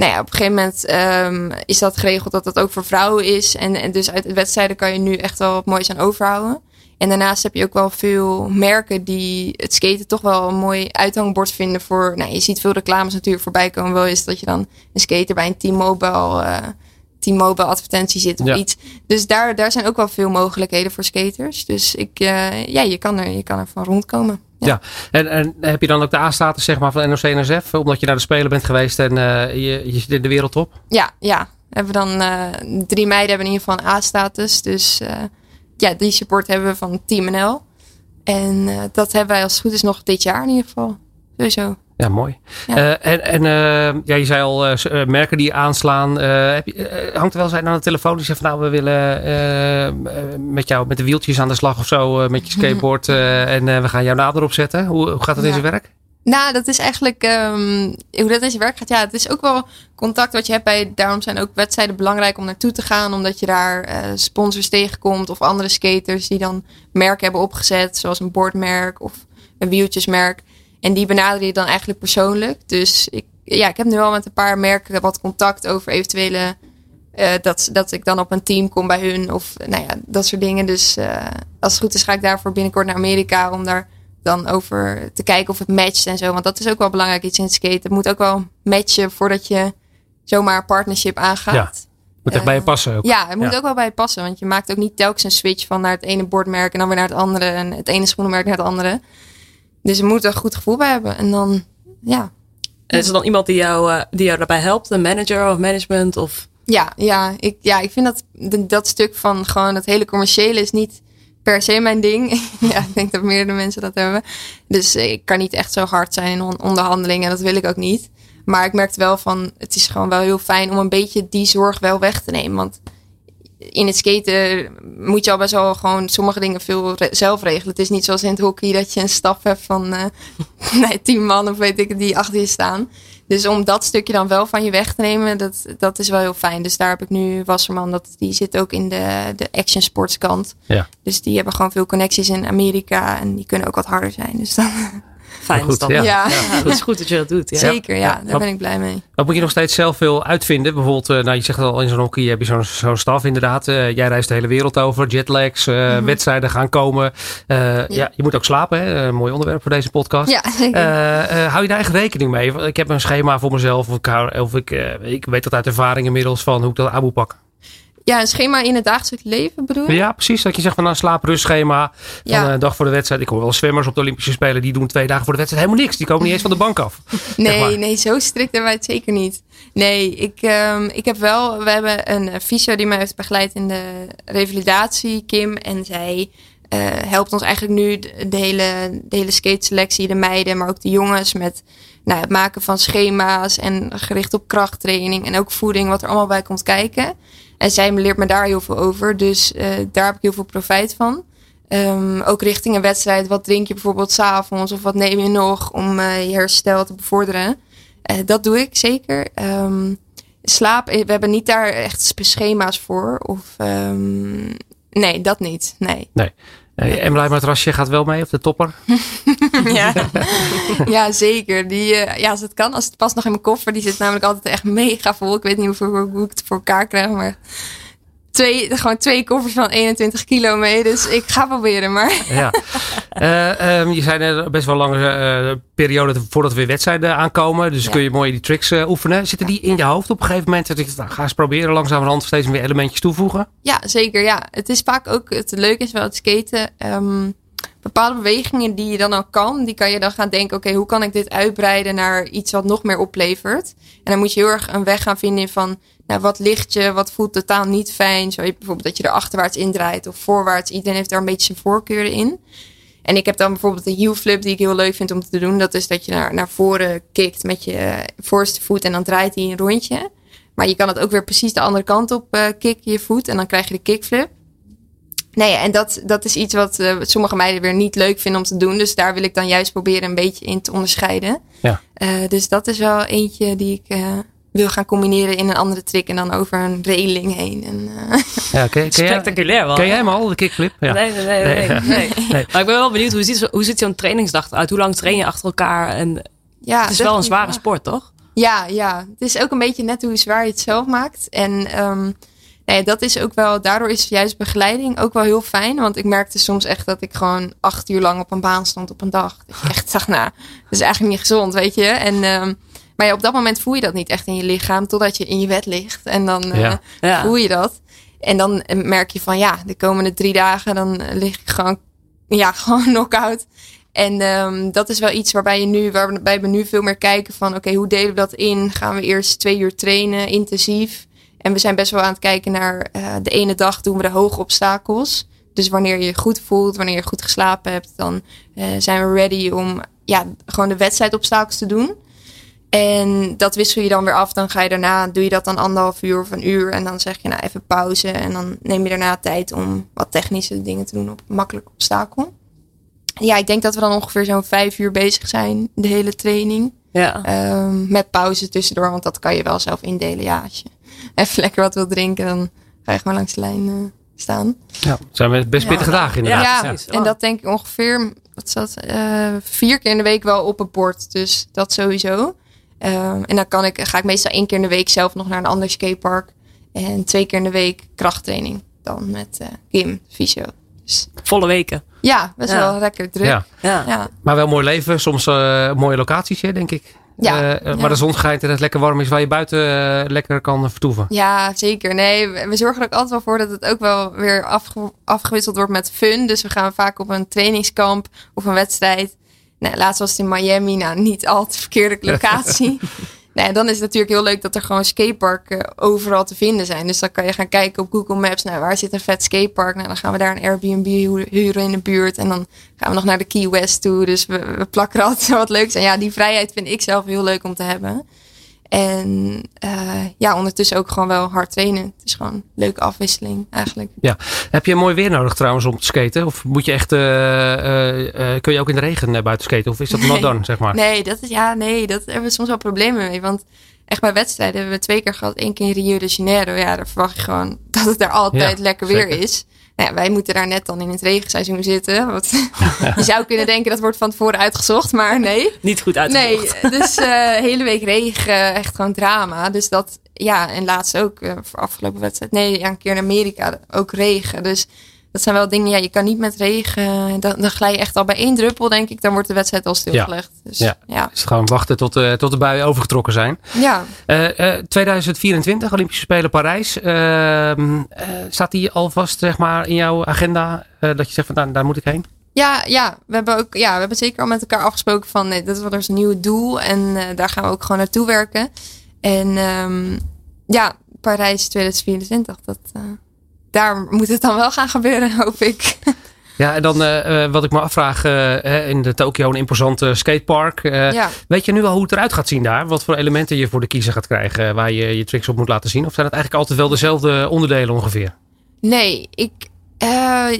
nou ja, op een gegeven moment um, is dat geregeld dat dat ook voor vrouwen is. En, dus uit de wedstrijden kan je nu echt wel wat moois aan overhouden. En daarnaast heb je ook wel veel merken die het skaten toch wel een mooi uithangbord vinden voor. Nou, je ziet veel reclames natuurlijk voorbij komen. Wel is dat je dan een skater bij een T-Mobile, uh, T-Mobile advertentie zit of iets. Dus daar, daar zijn ook wel veel mogelijkheden voor skaters. Dus ik, uh, ja, je kan er, je kan er van rondkomen.
Ja, En, en heb je dan ook de A-status zeg maar, van NOC-NSF? Omdat je naar de Spelen bent geweest en uh, je, je zit in de wereldtop?
Ja, ja. Hebben dan uh, drie meiden hebben in ieder geval een A-status. Dus ja, die support hebben we van Team NL. En dat hebben wij als het goed is nog dit jaar in ieder geval. Sowieso.
Ja, mooi. Ja. en en ja, je zei al, merken die aanslaan. heb je, hangt er wel eens aan de telefoon die zegt van nou, we willen met jou met de wieltjes aan de slag of zo, met je skateboard. en we gaan jouw naam erop zetten. Hoe, hoe gaat dat in zijn werk?
Nou, dat is eigenlijk um, hoe dat in zijn werk gaat. Ja, het is ook wel contact wat je hebt bij. Daarom zijn ook wedstrijden belangrijk om naartoe te gaan, omdat je daar uh, sponsors tegenkomt of andere skaters die dan merken hebben opgezet, zoals een bordmerk of een wieltjesmerk. En die benaderen je dan eigenlijk persoonlijk. Dus ik, ja, ik heb nu al met een paar merken wat contact over eventuele. Uh, dat, dat ik dan op een team kom bij hun of nou ja, dat soort dingen. Dus uh, als het goed is, ga ik daarvoor binnenkort naar Amerika om daar dan over te kijken of het matcht en zo. Want dat is ook wel belangrijk iets in het skaten. Het moet ook wel matchen voordat je zomaar een partnership aangaat.
Ja. Moet echt bij je passen ook.
Ja, het moet ook wel bij je passen. Want je maakt ook niet telkens een switch van naar het ene bordmerk en dan weer naar het andere. En het ene schoenenmerk naar het andere. Dus je moet er een goed gevoel bij hebben. En dan, ja.
En is er dan iemand die jou, uh, die jou daarbij helpt? Een manager of management? Of...
Ja, ja, ik, ja, ik vind dat, dat stuk van gewoon het hele commerciële is niet per se mijn ding. ja, ik denk dat meerdere mensen dat hebben. Dus ik kan niet echt zo hard zijn in onderhandelingen. En dat wil ik ook niet. Maar ik merkte wel van, het is gewoon wel heel fijn om een beetje die zorg wel weg te nemen. Want in het skaten moet je al best wel gewoon sommige dingen veel zelf regelen. Het is niet zoals in het hockey dat je een staf hebt van uh, nee, tien man of weet ik die achter je staan. Dus om dat stukje dan wel van je weg te nemen, dat, dat is wel heel fijn. Dus daar heb ik nu Wasserman, dat, die zit ook in de, de action sports kant. Ja. Dus die hebben gewoon veel connecties in Amerika en die kunnen ook wat harder zijn. Dus dan,
Fijn goed, Ja. Ja. Het is goed dat je dat doet. Ja.
Zeker, ja. Daar ben ik blij mee.
Wat moet je nog steeds zelf veel uitvinden? Bijvoorbeeld, uh, nou, je zegt al in zo'n hockey heb je zo'n zo'n staf inderdaad. Uh, jij reist de hele wereld over. Jetlags, uh, mm -hmm. wedstrijden gaan komen. Ja. ja. je moet ook slapen. Hè? mooi onderwerp voor deze podcast.
Ja,
hou je daar echt rekening mee? Ik heb een schema voor mezelf. Of ik, of ik, ik weet dat uit ervaring inmiddels van hoe ik dat aan moet pakken.
Ja, een schema in het dagelijks leven bedoel je?
Ja, precies. Dat je zegt van een slaaprustschema. Van een dag voor de wedstrijd. Ik hoor wel zwemmers op de Olympische Spelen. Die doen twee dagen voor de wedstrijd helemaal niks. Die komen niet eens van de bank af.
nee, nee, zo strikt hebben wij het zeker niet. Nee, ik, um, ik heb wel... We hebben een fysio die mij heeft begeleid in de revalidatie, Kim. En zij uh, helpt ons eigenlijk nu de hele, de hele skate selectie, de meiden, maar ook de jongens met nou, het maken van schema's en gericht op krachttraining en ook voeding, wat er allemaal bij komt kijken. En zij leert me daar heel veel over. Dus uh, daar heb ik heel veel profijt van. Um, ook richting een wedstrijd. Wat drink je bijvoorbeeld s'avonds? Of wat neem je nog om uh, je herstel te bevorderen? Uh, dat doe ik zeker. Um, slaap, we hebben niet daar echt schema's voor. Of um, nee, dat niet. Nee.
Nee. Uh, Emily Matrasje gaat wel mee, of de topper?
ja. ja, zeker. Die, uh, ja, als het kan, als het past nog in mijn koffer. Die zit namelijk altijd echt mega vol. Ik weet niet hoe ik het voor elkaar krijg, maar twee, gewoon twee koffers van 21 kilo mee. Dus ik ga proberen, maar...
Ja. Uh, um, je zijn er best wel lange uh, periode voordat we weer wedstrijden aankomen. Dus ja. kun je mooi die tricks uh, oefenen. Zitten die in je hoofd op een gegeven moment? Dat ik nou, ga eens proberen langzamerhand steeds meer elementjes toevoegen?
Ja, zeker. Ja. Het is vaak ook... Het leuke is wel het skaten... Um, bepaalde bewegingen die je dan al kan, die kan je dan gaan denken: oké, okay, hoe kan ik dit uitbreiden naar iets wat nog meer oplevert? En dan moet je heel erg een weg gaan vinden van nou, wat ligt je, wat voelt totaal niet fijn. Zo bijvoorbeeld dat je er achterwaarts indraait of voorwaarts. Iedereen heeft daar een beetje zijn voorkeuren in. En ik heb dan bijvoorbeeld een heel flip die ik heel leuk vind om te doen. Dat is dat je naar, naar voren kikt met je voorste voet en dan draait hij een rondje. Maar je kan het ook weer precies de andere kant op uh, kicken, je voet. En dan krijg je de kickflip. Nee, en dat, dat is iets wat uh, sommige meiden weer niet leuk vinden om te doen. Dus daar wil ik dan juist proberen een beetje in te onderscheiden. Ja. Uh, dus dat is wel eentje die ik wil gaan combineren in een andere trick. En dan over een railing heen. En,
ja, ken,
Spectaculair wel.
Ken jij hem al, de kickflip?
Ja. Nee, nee, nee. nee, nee, nee. nee. Maar ik ben wel benieuwd, hoe ziet, hoe ziet zo'n trainingsdag uit? Hoe lang train je achter elkaar? En ja, het is wel een zware sport, toch?
Ja, ja. Het is ook een beetje net hoe zwaar je het zelf maakt. En... Um, nee, dat is ook wel, daardoor is juist begeleiding ook wel heel fijn. Want ik merkte soms echt dat ik gewoon acht uur lang op een baan stond op een dag. Dat ik echt dacht, nou, dat is eigenlijk niet gezond, weet je. En, um, maar ja, op dat moment voel je dat niet echt in je lichaam, totdat je in je bed ligt. En dan uh, ja. Ja. voel je dat. En dan merk je van, ja, de komende drie dagen, dan lig ik gewoon, ja, gewoon knock-out. En um, dat is wel iets waarbij je nu, waarbij we nu veel meer kijken van, oké, okay, hoe delen we dat in? Gaan we eerst twee uur trainen, intensief? En we zijn best wel aan het kijken naar uh, de ene dag doen we de hoge obstakels. Dus wanneer je je goed voelt, wanneer je goed geslapen hebt, dan uh, zijn we ready om ja, gewoon de wedstrijdobstakels te doen. En dat wissel je dan weer af. Dan ga je daarna, doe je dat dan anderhalf uur of een uur. En dan zeg je nou even pauze. En dan neem je daarna tijd om wat technische dingen te doen op makkelijk obstakel. Ja, ik denk dat we dan ongeveer zo'n vijf uur bezig zijn, de hele training. Ja. Um, met pauze tussendoor, want dat kan je wel zelf indelen. Ja, als je even lekker wat wil drinken, dan ga je gewoon langs de lijn uh, staan.
Ja, zijn we best pittige ja. dagen inderdaad.
Ja, ja, en dat denk ik ongeveer, wat zat, uh, vier keer in de week wel op een bord. Dus dat sowieso. Um, en dan kan ik, ga ik meestal één keer in de week zelf nog naar een ander skatepark. En twee keer in de week krachttraining. Dan met uh, Kim, fysio. Dus,
Volle weken.
Ja, best wel lekker druk. Ja.
Ja. Maar wel mooi leven. Soms uh, mooie locaties, hè, denk ik. Ja, uh, waar de zon schijnt en het lekker warm is, waar je buiten uh, lekker kan vertoeven.
Ja, zeker. Nee, we zorgen er ook altijd wel voor dat het ook wel weer afge afgewisseld wordt met fun. Dus we gaan vaak op een trainingskamp of een wedstrijd. Nou, laatst was het in Miami. Nou, niet al te verkeerde locatie. nou, dan is het natuurlijk heel leuk dat er gewoon skateparken overal te vinden zijn. Dus dan kan je gaan kijken op Google Maps. Nou, waar zit een vet skatepark? Nou, dan gaan we daar een Airbnb huren in de buurt. En dan gaan we nog naar de Key West toe. Dus we, we plakken er altijd wat leuks. En ja, die vrijheid vind ik zelf heel leuk om te hebben. En uh, ja, ondertussen ook gewoon wel hard trainen. Het is gewoon een leuke afwisseling eigenlijk.
Ja. Heb je mooi weer nodig trouwens om te skaten? Of moet je echt, uh, uh, kun je ook in de regen buiten skaten? Of is dat not dan, zeg maar?
Nee, dat is, ja, nee, dat hebben we soms wel problemen mee. Want echt bij wedstrijden hebben we twee keer gehad. één keer in Rio de Janeiro. Ja, daar verwacht je gewoon dat het daar altijd ja, lekker zeker. weer is. Nou ja, wij moeten daar net dan in het regenseizoen zitten. Want je zou kunnen denken dat wordt van tevoren uitgezocht, maar nee.
Niet goed uitgezocht.
Nee, dus uh, hele week regen, echt gewoon drama. Dus dat, ja, en laatst ook, uh, voor afgelopen wedstrijd. Nee, ja, een keer in Amerika ook regen. Dus dat zijn wel dingen, ja, je kan niet met regen. Dan, dan glij je echt al bij één druppel, denk ik. Dan wordt de wedstrijd al stilgelegd.
Ja. Dus, ja. ja. Dus gewoon wachten tot, uh, tot de buien overgetrokken zijn.
Ja.
Uh, uh, 2024, Olympische Spelen Parijs. staat die alvast, zeg maar, in jouw agenda? dat je zegt van, nou, daar moet ik heen?
Ja, ja, we hebben ook, ja, we hebben zeker al met elkaar afgesproken van, nee, dat is wel eens een nieuw doel. En daar gaan we ook gewoon naartoe werken. En um, ja, Parijs 2024, dat daar moet het dan wel gaan gebeuren, hoop ik.
Ja, en dan uh, wat ik me afvraag, uh, in de Tokio een imposante skatepark. Ja. Weet je nu al hoe het eruit gaat zien daar? Wat voor elementen je voor de kiezer gaat krijgen waar je je tricks op moet laten zien? Of zijn het eigenlijk altijd wel dezelfde onderdelen ongeveer?
Nee, ik,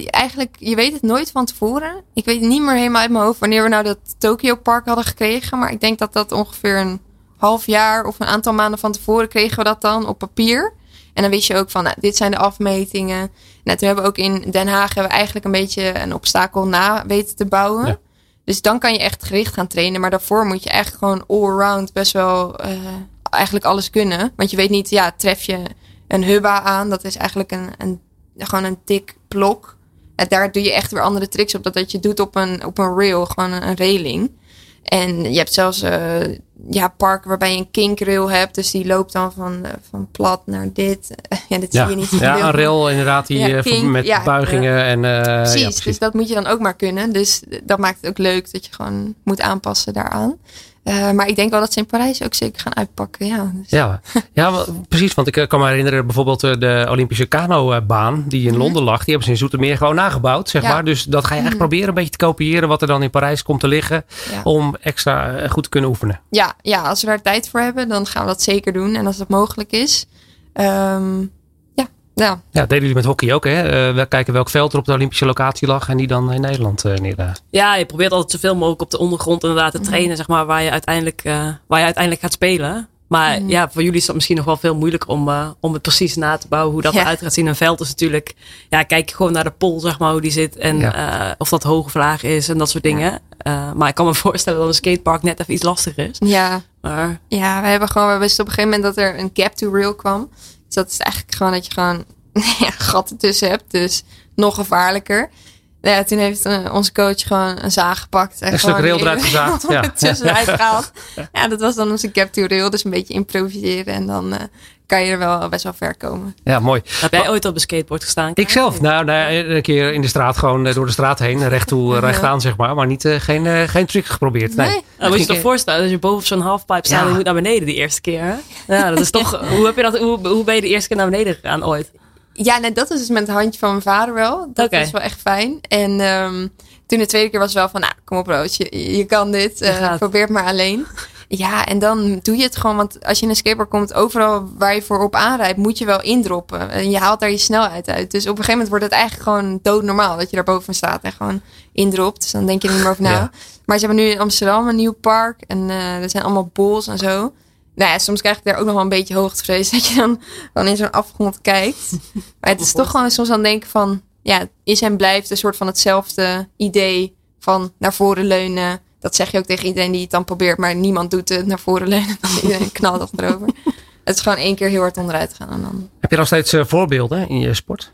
eigenlijk, je weet het nooit van tevoren. Ik weet niet meer helemaal uit mijn hoofd wanneer we nou dat Tokyo Park hadden gekregen. Maar ik denk dat dat ongeveer een half jaar of een aantal maanden van tevoren kregen we dat dan op papier. En dan wist je ook van, nou, dit zijn de afmetingen. Nou, toen hebben we ook in Den Haag hebben we eigenlijk een beetje een obstakel na weten te bouwen.
Ja.
Dus dan kan je echt gericht gaan trainen. Maar daarvoor moet je echt gewoon all-around best wel eh, eigenlijk alles kunnen. Want je weet niet, ja, tref je een hubba aan. Dat is eigenlijk een, een, gewoon een dik blok. En daar doe je echt weer andere tricks op. Dat dat je doet op een, op een rail, gewoon een, een railing. En je hebt zelfs eh ja, parken waarbij je een kinkrail hebt. Dus die loopt dan van, eh, van plat naar dit. ja, dat
Ja,
zie je niet.
ja een rail inderdaad die,
Ja,
eh,
kink,
met
ja,
buigingen en... ja,
Precies,
precies.
dus dat moet je dan ook maar kunnen. Dus dat maakt het ook leuk dat je gewoon moet aanpassen daaraan. Eh, maar ik denk wel dat ze in Parijs ook zeker gaan uitpakken. Ja, dus.
Ja, ja wel, precies. Want ik eh, kan me herinneren bijvoorbeeld eh, de Olympische kanobaan die in Londen lag. Die hebben ze in Zoetermeer gewoon nagebouwd, zeg
Mhm. Ja.
maar. Dus dat ga je echt
Mhm.
proberen een beetje te kopiëren wat er dan in Parijs komt te liggen.
Ja.
Om extra goed te kunnen oefenen.
Ja, ja, als we daar tijd voor hebben, dan gaan we dat zeker doen. En als dat mogelijk is. Ehm, ja,
Ja, dat deden jullie met hockey ook, hè? Eh, we kijken welk veld er op de Olympische locatie lag en die dan in Nederland uh.
Ja, je probeert altijd zoveel mogelijk op de ondergrond inderdaad te trainen, zeg maar, waar je uiteindelijk, uh, waar je uiteindelijk gaat spelen. Maar
Mhm.
ja, voor jullie is dat misschien nog wel veel moeilijker om, uh, om het precies na te bouwen, hoe dat
Ja.
eruit gaat zien. Een veld is natuurlijk, ja, kijk je gewoon naar de pol, zeg maar, hoe die zit en
Ja.
uh, of dat hoog of laag is en dat soort dingen. Uh, maar ik kan me voorstellen dat een skatepark net even iets lastiger is.
ja,
Maar
ja, we hebben gewoon, we wisten op een gegeven moment dat er een gap to rail kwam. Dus dat is eigenlijk gewoon dat je gewoon ja, gaten tussen hebt. Dus nog gevaarlijker. Ja, toen heeft uh, onze coach gewoon een zaag gepakt. En
Een stuk rail eruit gezaagd. Ja.
tussenuit gehaald. Ja, dat was dan onze to rail. Dus een beetje improviseren. En dan uh, kan je er wel best wel ver komen.
Ja, mooi.
heb jij ooit op een skateboard gestaan?
Ik zelf, nou, nou, een keer in de straat, gewoon uh, door de straat heen, recht toe, recht aan, zeg maar. Maar niet, uh, geen, uh, geen truc geprobeerd. Nee. nee.
Nou, moet je je toch voorstellen, als je boven zo'n halfpipe staat ja. en je moet naar beneden die eerste keer. Hè? Ja, dat is toch, hoe, heb je dat, hoe, hoe ben je de eerste keer naar beneden gegaan ooit?
Ja, nee, dat is dus met het handje van mijn vader wel. Dat okay. is wel echt fijn. En um, toen de tweede keer was het wel van, nou, kom op Roos, je, je kan dit. Uh, probeer het maar alleen. Ja, en dan doe je het gewoon. Want als je in een skateboard komt, overal waar je voor op aanrijdt, moet je wel indroppen. En je haalt daar je snelheid uit. Dus op een gegeven moment wordt het eigenlijk gewoon doodnormaal dat je daar boven staat en gewoon indropt. Dus dan denk je er niet meer over na. Ja. Maar ze hebben nu in Amsterdam een nieuw park. En uh, er zijn allemaal bols en zo. Nou ja, soms krijg ik daar ook nog wel een beetje hoogtevrees. Dat je dan, dan in zo'n afgrond kijkt. Maar het is toch gewoon soms dan denken van... Ja, is en blijft een soort van hetzelfde idee van naar voren leunen. Dat zeg je ook tegen iedereen die het dan probeert. Maar niemand doet het naar voren leunen. Dan iedereen knalt achterover. Het is gewoon één keer heel hard onderuit gaan. En dan...
Heb je nog steeds uh, voorbeelden in je sport?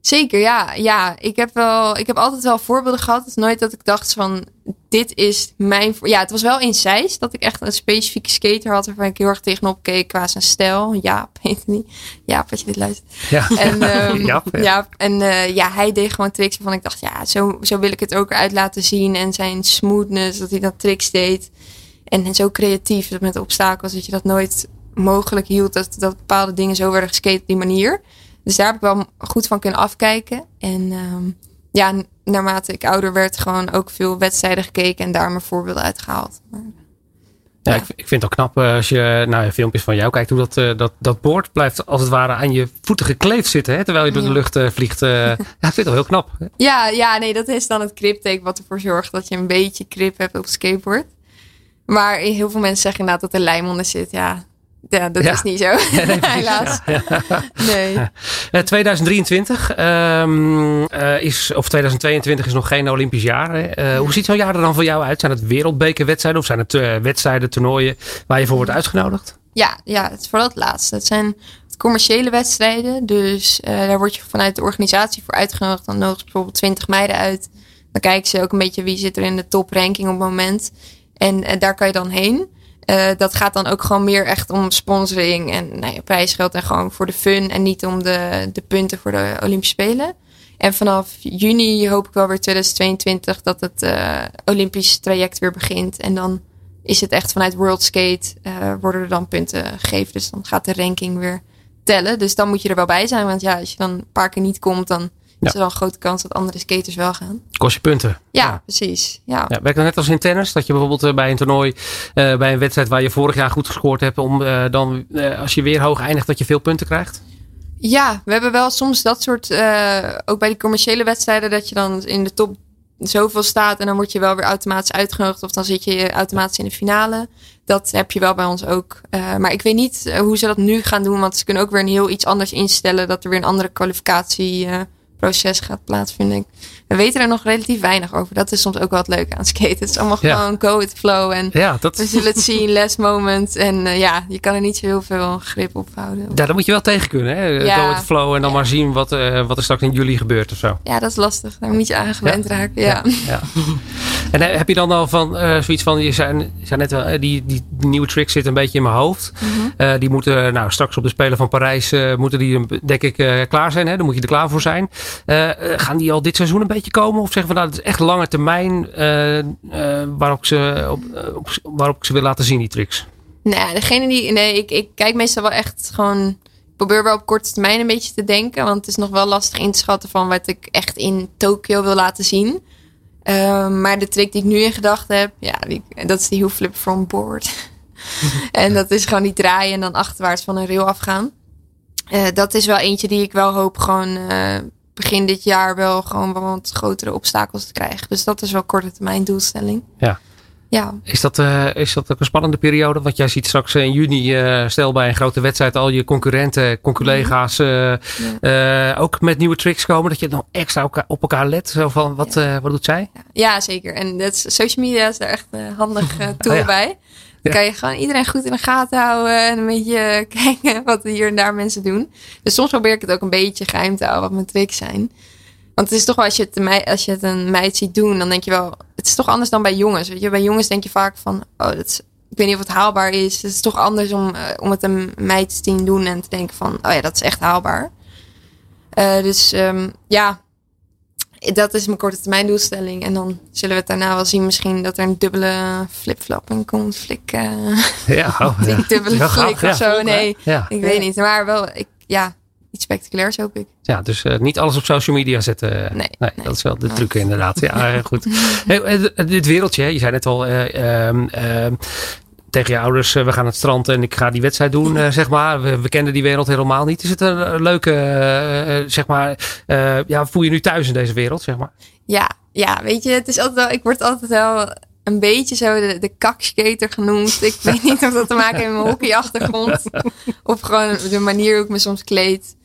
Zeker, ja. ja ik, heb wel, ik heb altijd wel voorbeelden gehad. Het is nooit dat ik dacht van, dit is mijn... Ja, het was wel in Zeist dat ik echt een specifieke skater had... waarvan ik heel erg tegenop keek qua zijn stijl. Jaap, heet niet. Jaap, als je dit luistert.
Ja,
en, um,
Jaap, ja.
Jaap, en uh, ja, hij deed gewoon tricks waarvan ik dacht... ja, zo, zo wil ik het ook eruit laten zien. En zijn smoothness, dat hij dat tricks deed. En, en zo creatief, dat met obstakels... dat je dat nooit mogelijk hield... dat, dat bepaalde dingen zo werden geskate op die manier... Dus daar heb ik wel goed van kunnen afkijken. En um, ja, naarmate ik ouder werd, gewoon ook veel wedstrijden gekeken en daar mijn voorbeelden uitgehaald. Maar,
ja, ja. Ik, ik, vind het al knap uh, als je naar nou, filmpjes van jou kijkt, hoe dat, uh, dat, dat boord blijft als het ware aan je voeten gekleefd zitten, hè, terwijl je door de lucht uh, vliegt. ja, ik vind het wel heel knap.
Ja, ja, nee, dat is dan het griptape wat ervoor zorgt dat je een beetje grip hebt op skateboard. Maar heel veel mensen zeggen inderdaad dat er lijm onder zit. Ja, ja, dat ja. is niet zo. Ja, Helaas. Ja. Nee.
Uh, 2023 um, uh, is, of 2022 is nog geen Olympisch jaar. Uh, hoe ziet zo'n jaar er dan voor jou uit? Zijn het wereldbekerwedstrijden of zijn het uh, wedstrijden, toernooien waar je voor wordt uitgenodigd?
Ja, ja, het is vooral het laatste. Het zijn commerciële wedstrijden. Dus daar word je vanuit de organisatie voor uitgenodigd. Dan nodigen ze bijvoorbeeld 20 meiden uit. Dan kijken ze ook een beetje wie zit er in de topranking op het moment. En daar kan je dan heen. Uh, dat gaat dan ook gewoon meer echt om sponsoring en nou prijsgeld en gewoon voor de fun en niet om de, de punten voor de Olympische Spelen. En vanaf juni hoop ik wel weer 2022 dat het uh, Olympisch traject weer begint. En dan is het echt vanuit World Skate uh, worden er dan punten gegeven. Dus dan gaat de ranking weer tellen. Dus dan moet je er wel bij zijn. Want ja, als je dan een paar keer niet komt, dan ja. is wel een grote kans dat andere skaters wel gaan.
Kost je punten.
Ja, ja. precies. Ja.
Ja, werkt dat net als in tennis? Dat je bijvoorbeeld uh, bij een toernooi, uh, bij een wedstrijd waar je vorig jaar goed gescoord hebt, om uh, dan als je weer hoog eindigt, dat je veel punten krijgt?
Ja, we hebben wel soms dat soort, ook bij die commerciële wedstrijden, dat je dan in de top zoveel staat en dan word je wel weer automatisch uitgenodigd of dan zit je automatisch in de finale. dat heb je wel bij ons ook. Uh, maar ik weet niet hoe ze dat nu gaan doen. Want ze kunnen ook weer een heel iets anders instellen. Dat er weer een andere kwalificatieproces gaat plaatsvinden. We weten er nog relatief weinig over. Dat is soms ook wel het leuke aan skaten. Het is allemaal
Ja.
gewoon go with flow. En
Ja, dat,
we zullen het zien, last moment. En uh, ja, je kan er niet zo heel veel grip op houden.
ja, daar moet je wel tegen kunnen. Hè?
Ja.
Go with flow en dan maar zien wat, uh, wat er straks in juli gebeurt of zo.
Ja, dat is lastig. Daar moet je aan gewend raken. Ja.
ja. En heb je dan al van uh, zoiets van, je zei, je zei net wel, die, die, nieuwe tricks zitten een beetje in mijn hoofd.
Mhm.
Die moeten nou, straks op de Spelen van Parijs, moeten die denk ik klaar zijn. Hè? Dan moet je er klaar voor zijn. Uh, gaan die al dit seizoen een beetje komen? Of zeggen we nou, dat is echt lange termijn uh, waarop, ze, op, op, waarop ik ze wil laten zien, die tricks?
Nou, degene die, nee, ik, ik kijk meestal wel echt gewoon, probeer wel op korte termijn een beetje te denken. Want het is nog wel lastig in te schatten van wat ik echt in Tokio wil laten zien. Uh, maar de trick die ik nu in gedachten heb, ja, dat is die heel flip from board. en dat is gewoon die draaien en dan achterwaarts van een rail afgaan. Dat is wel eentje die ik wel hoop gewoon begin dit jaar wel gewoon wat grotere obstakels te krijgen. Dus dat is wel korte termijn doelstelling.
Ja.
Ja.
Is dat, uh, is dat ook een spannende periode? Want jij ziet straks in juni, uh, stel bij een grote wedstrijd, al je concurrenten, collega's uh, ja. ook met nieuwe tricks komen. Dat je dan extra op elkaar let. Zo van, wat, ja. wat doet zij?
Ja, zeker. En dat social media is daar echt een handig tool oh, bij. Dan kan je gewoon iedereen goed in de gaten houden en een beetje kijken wat hier en daar mensen doen. Dus soms probeer ik het ook een beetje geheim te houden wat mijn tricks zijn. Want het is toch wel, als je, het, als je het een meid ziet doen, dan denk je wel, het is toch anders dan bij jongens. Weet je, bij jongens denk je vaak van, oh, dat is, ik weet niet of het haalbaar is. Het is toch anders om, uh, om het een meid te zien doen en te denken van, oh ja, dat is echt haalbaar. Uh, dus um, ja, dat is mijn korte termijn doelstelling. En dan zullen we het daarna wel zien, misschien dat er een dubbele flip-flop in komt. Flik, uh,
ja, oh, ja.
dubbele flik of zo. Nee,
ja.
ik weet niet. Maar wel, ik, ja, iets spectaculairs hoop ik.
Ja, dus uh, niet alles op social media zetten.
Nee,
nee,
nee.
dat is wel de truc inderdaad. Ja, goed. Hey, dit wereldje, je zei net al, uh, uh, tegen je ouders, we gaan het strand en ik ga die wedstrijd doen, uh, zeg maar. We, we kenden die wereld helemaal niet. Is het een leuke, uh, zeg maar, uh, ja, voel je nu thuis in deze wereld, zeg maar?
Ja, ja, weet je, het is altijd wel, ik word altijd wel een beetje zo de, de kakskater genoemd. Ik weet niet of dat te maken heeft met mijn hockeyachtergrond. of gewoon de manier hoe ik me soms kleed.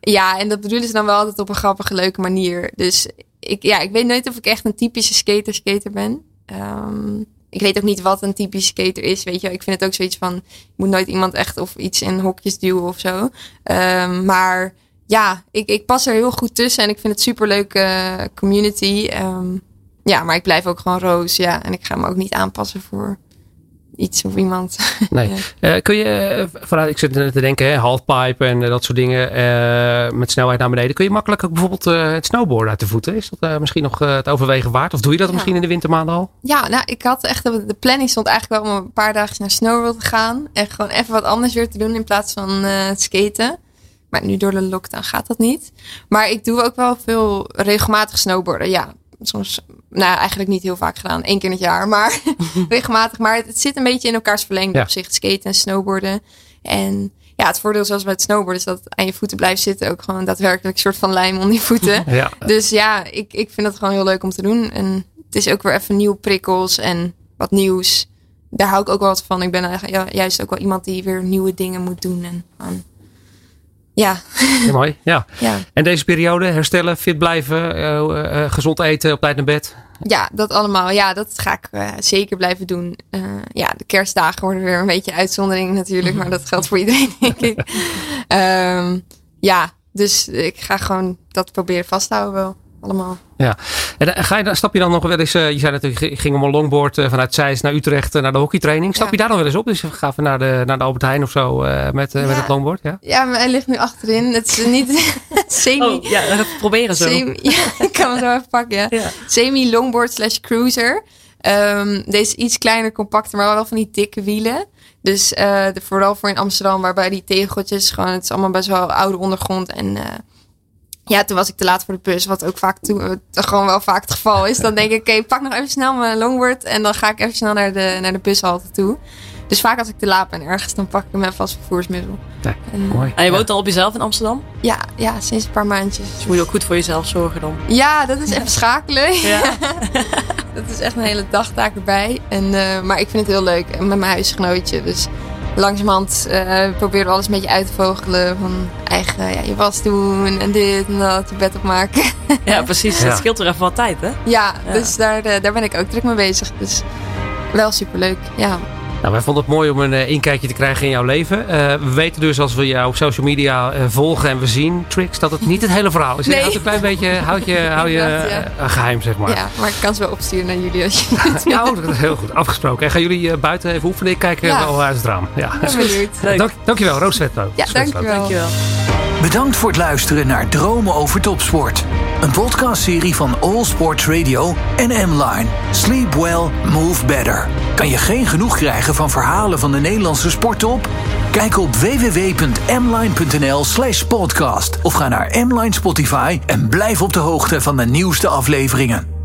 Ja, en dat bedoelen ze dan wel altijd op een grappige, leuke manier. Dus ik, ja, ik weet nooit of ik echt een typische skater-skater ben. Um, ik weet ook niet wat een typische skater is. Weet je, ik vind het ook zoiets van: je moet nooit iemand echt of iets in hokjes duwen of zo. Um, maar ja, ik, ik pas er heel goed tussen en ik vind het super leuke uh, community. Um, ja, maar ik blijf ook gewoon roos. Ja, en ik ga me ook niet aanpassen voor iets of iemand.
Nee. ja. uh, kun je vanuit, ik zit net te denken, hè, halfpipe en uh, dat soort dingen uh, met snelheid naar beneden. Kun je makkelijk ook bijvoorbeeld het snowboarden uit de voeten? Is dat misschien nog het overwegen waard? Of doe je dat ja. misschien in de wintermaanden al?
Ja, nou, ik had echt de planning stond eigenlijk wel om een paar dagen naar Snowworld te gaan en gewoon even wat anders weer te doen in plaats van skaten. Maar nu door de lockdown gaat dat niet. Maar ik doe ook wel veel regelmatig snowboarden. Ja, soms, nou eigenlijk niet heel vaak gedaan, één keer in het jaar, maar regelmatig. Maar het, het, zit een beetje in elkaars verlengde
Ja.
op zich, skaten en snowboarden. En ja, het voordeel zoals bij het snowboarden is dat aan je voeten blijft zitten. Ook gewoon daadwerkelijk een soort van lijm onder je voeten.
Ja.
Dus ja, ik, ik vind het gewoon heel leuk om te doen. En het is ook weer even nieuwe prikkels en wat nieuws. Daar hou ik ook wel wat van. Ik ben ja, juist ook wel iemand die weer nieuwe dingen moet doen. En ja,
Ja, mooi. Ja.
ja.
En deze periode, herstellen, fit blijven, uh, uh, gezond eten, op tijd naar bed.
Ja, dat allemaal. Ja, dat ga ik uh, zeker blijven doen. Ja, de kerstdagen worden weer een beetje uitzondering natuurlijk, maar dat geldt voor iedereen, denk ik. Um, ja, dus ik ga gewoon dat proberen vast te houden wel. Allemaal.
Ja, en ga je, stap je dan nog wel eens, uh, je zei natuurlijk, je ging om een longboard vanuit Zeist naar Utrecht naar de hockeytraining. Stap
Ja.
je daar dan wel eens op? Dus we gaan naar de, naar de Albert Heijn of zo met,
Ja.
met het longboard? Ja?
Ja, maar hij ligt nu achterin. Het is niet semi...
Oh, ja, even proberen zo.
Semi, ja, ik kan hem zo even pakken. Ja.
Ja.
Semi longboard slash cruiser. Um, deze is iets kleiner, compacter, maar wel van die dikke wielen. Dus uh, de, vooral voor in Amsterdam, waarbij die tegeltjes gewoon, het is allemaal best wel oude ondergrond. En uh, ja, toen was ik te laat voor de bus, wat ook vaak toe, uh, gewoon wel vaak het geval is. Dan denk ik, oké, okay, pak nog even snel mijn longboard en dan ga ik even snel naar de, naar de bushalte toe. Dus vaak als ik te laat ben ergens, dan pak ik hem even als vervoersmiddel.
Ja,
En,
mooi.
En je
Ja.
woont al op jezelf in Amsterdam?
ja, ja, sinds een paar maandjes.
Dus je moet ook goed voor jezelf zorgen dan.
Ja, dat is even schakelen.
Ja.
dat is echt een hele dagtaak erbij. En, eh, maar ik vind het heel leuk. En met mijn huisgenootje. Dus langzamerhand uh, proberen we alles een beetje uit te vogelen. Van eigen ja, je was doen en dit en dat, je bed opmaken.
Ja, precies.
Ja.
Het scheelt er even wat tijd, hè?
ja,
Ja.
dus daar, eh, daar ben ik ook druk mee bezig. Dus wel superleuk. Ja.
Nou, wij vonden het mooi om een eh, inkijkje te krijgen in jouw leven. Eh, we weten dus als we jou op social media eh, volgen en we zien tricks dat het niet het hele verhaal is. Je
Nee.
houdt een klein beetje houd je, hou je eh, geheim, zeg maar.
ja, maar ik kan ze wel opsturen naar jullie als je het
Ja, oh, dat is heel goed. Afgesproken. En gaan jullie eh, buiten even oefenen? Ik kijk
Ja.
wel uit het raam. Ja.
Leuk.
Dank, dankjewel, Roos Svetlo.
Ja, dankjewel.
Dankjewel.
Bedankt voor het luisteren naar Dromen over Topsport. Een podcastserie van All Sports Radio en M-Line. Sleep well, move better. Kan je geen genoeg van verhalen van de Nederlandse sporttop? Kijk op www.mline.nl slash podcast of ga naar M-Line Spotify en blijf op de hoogte van de nieuwste afleveringen.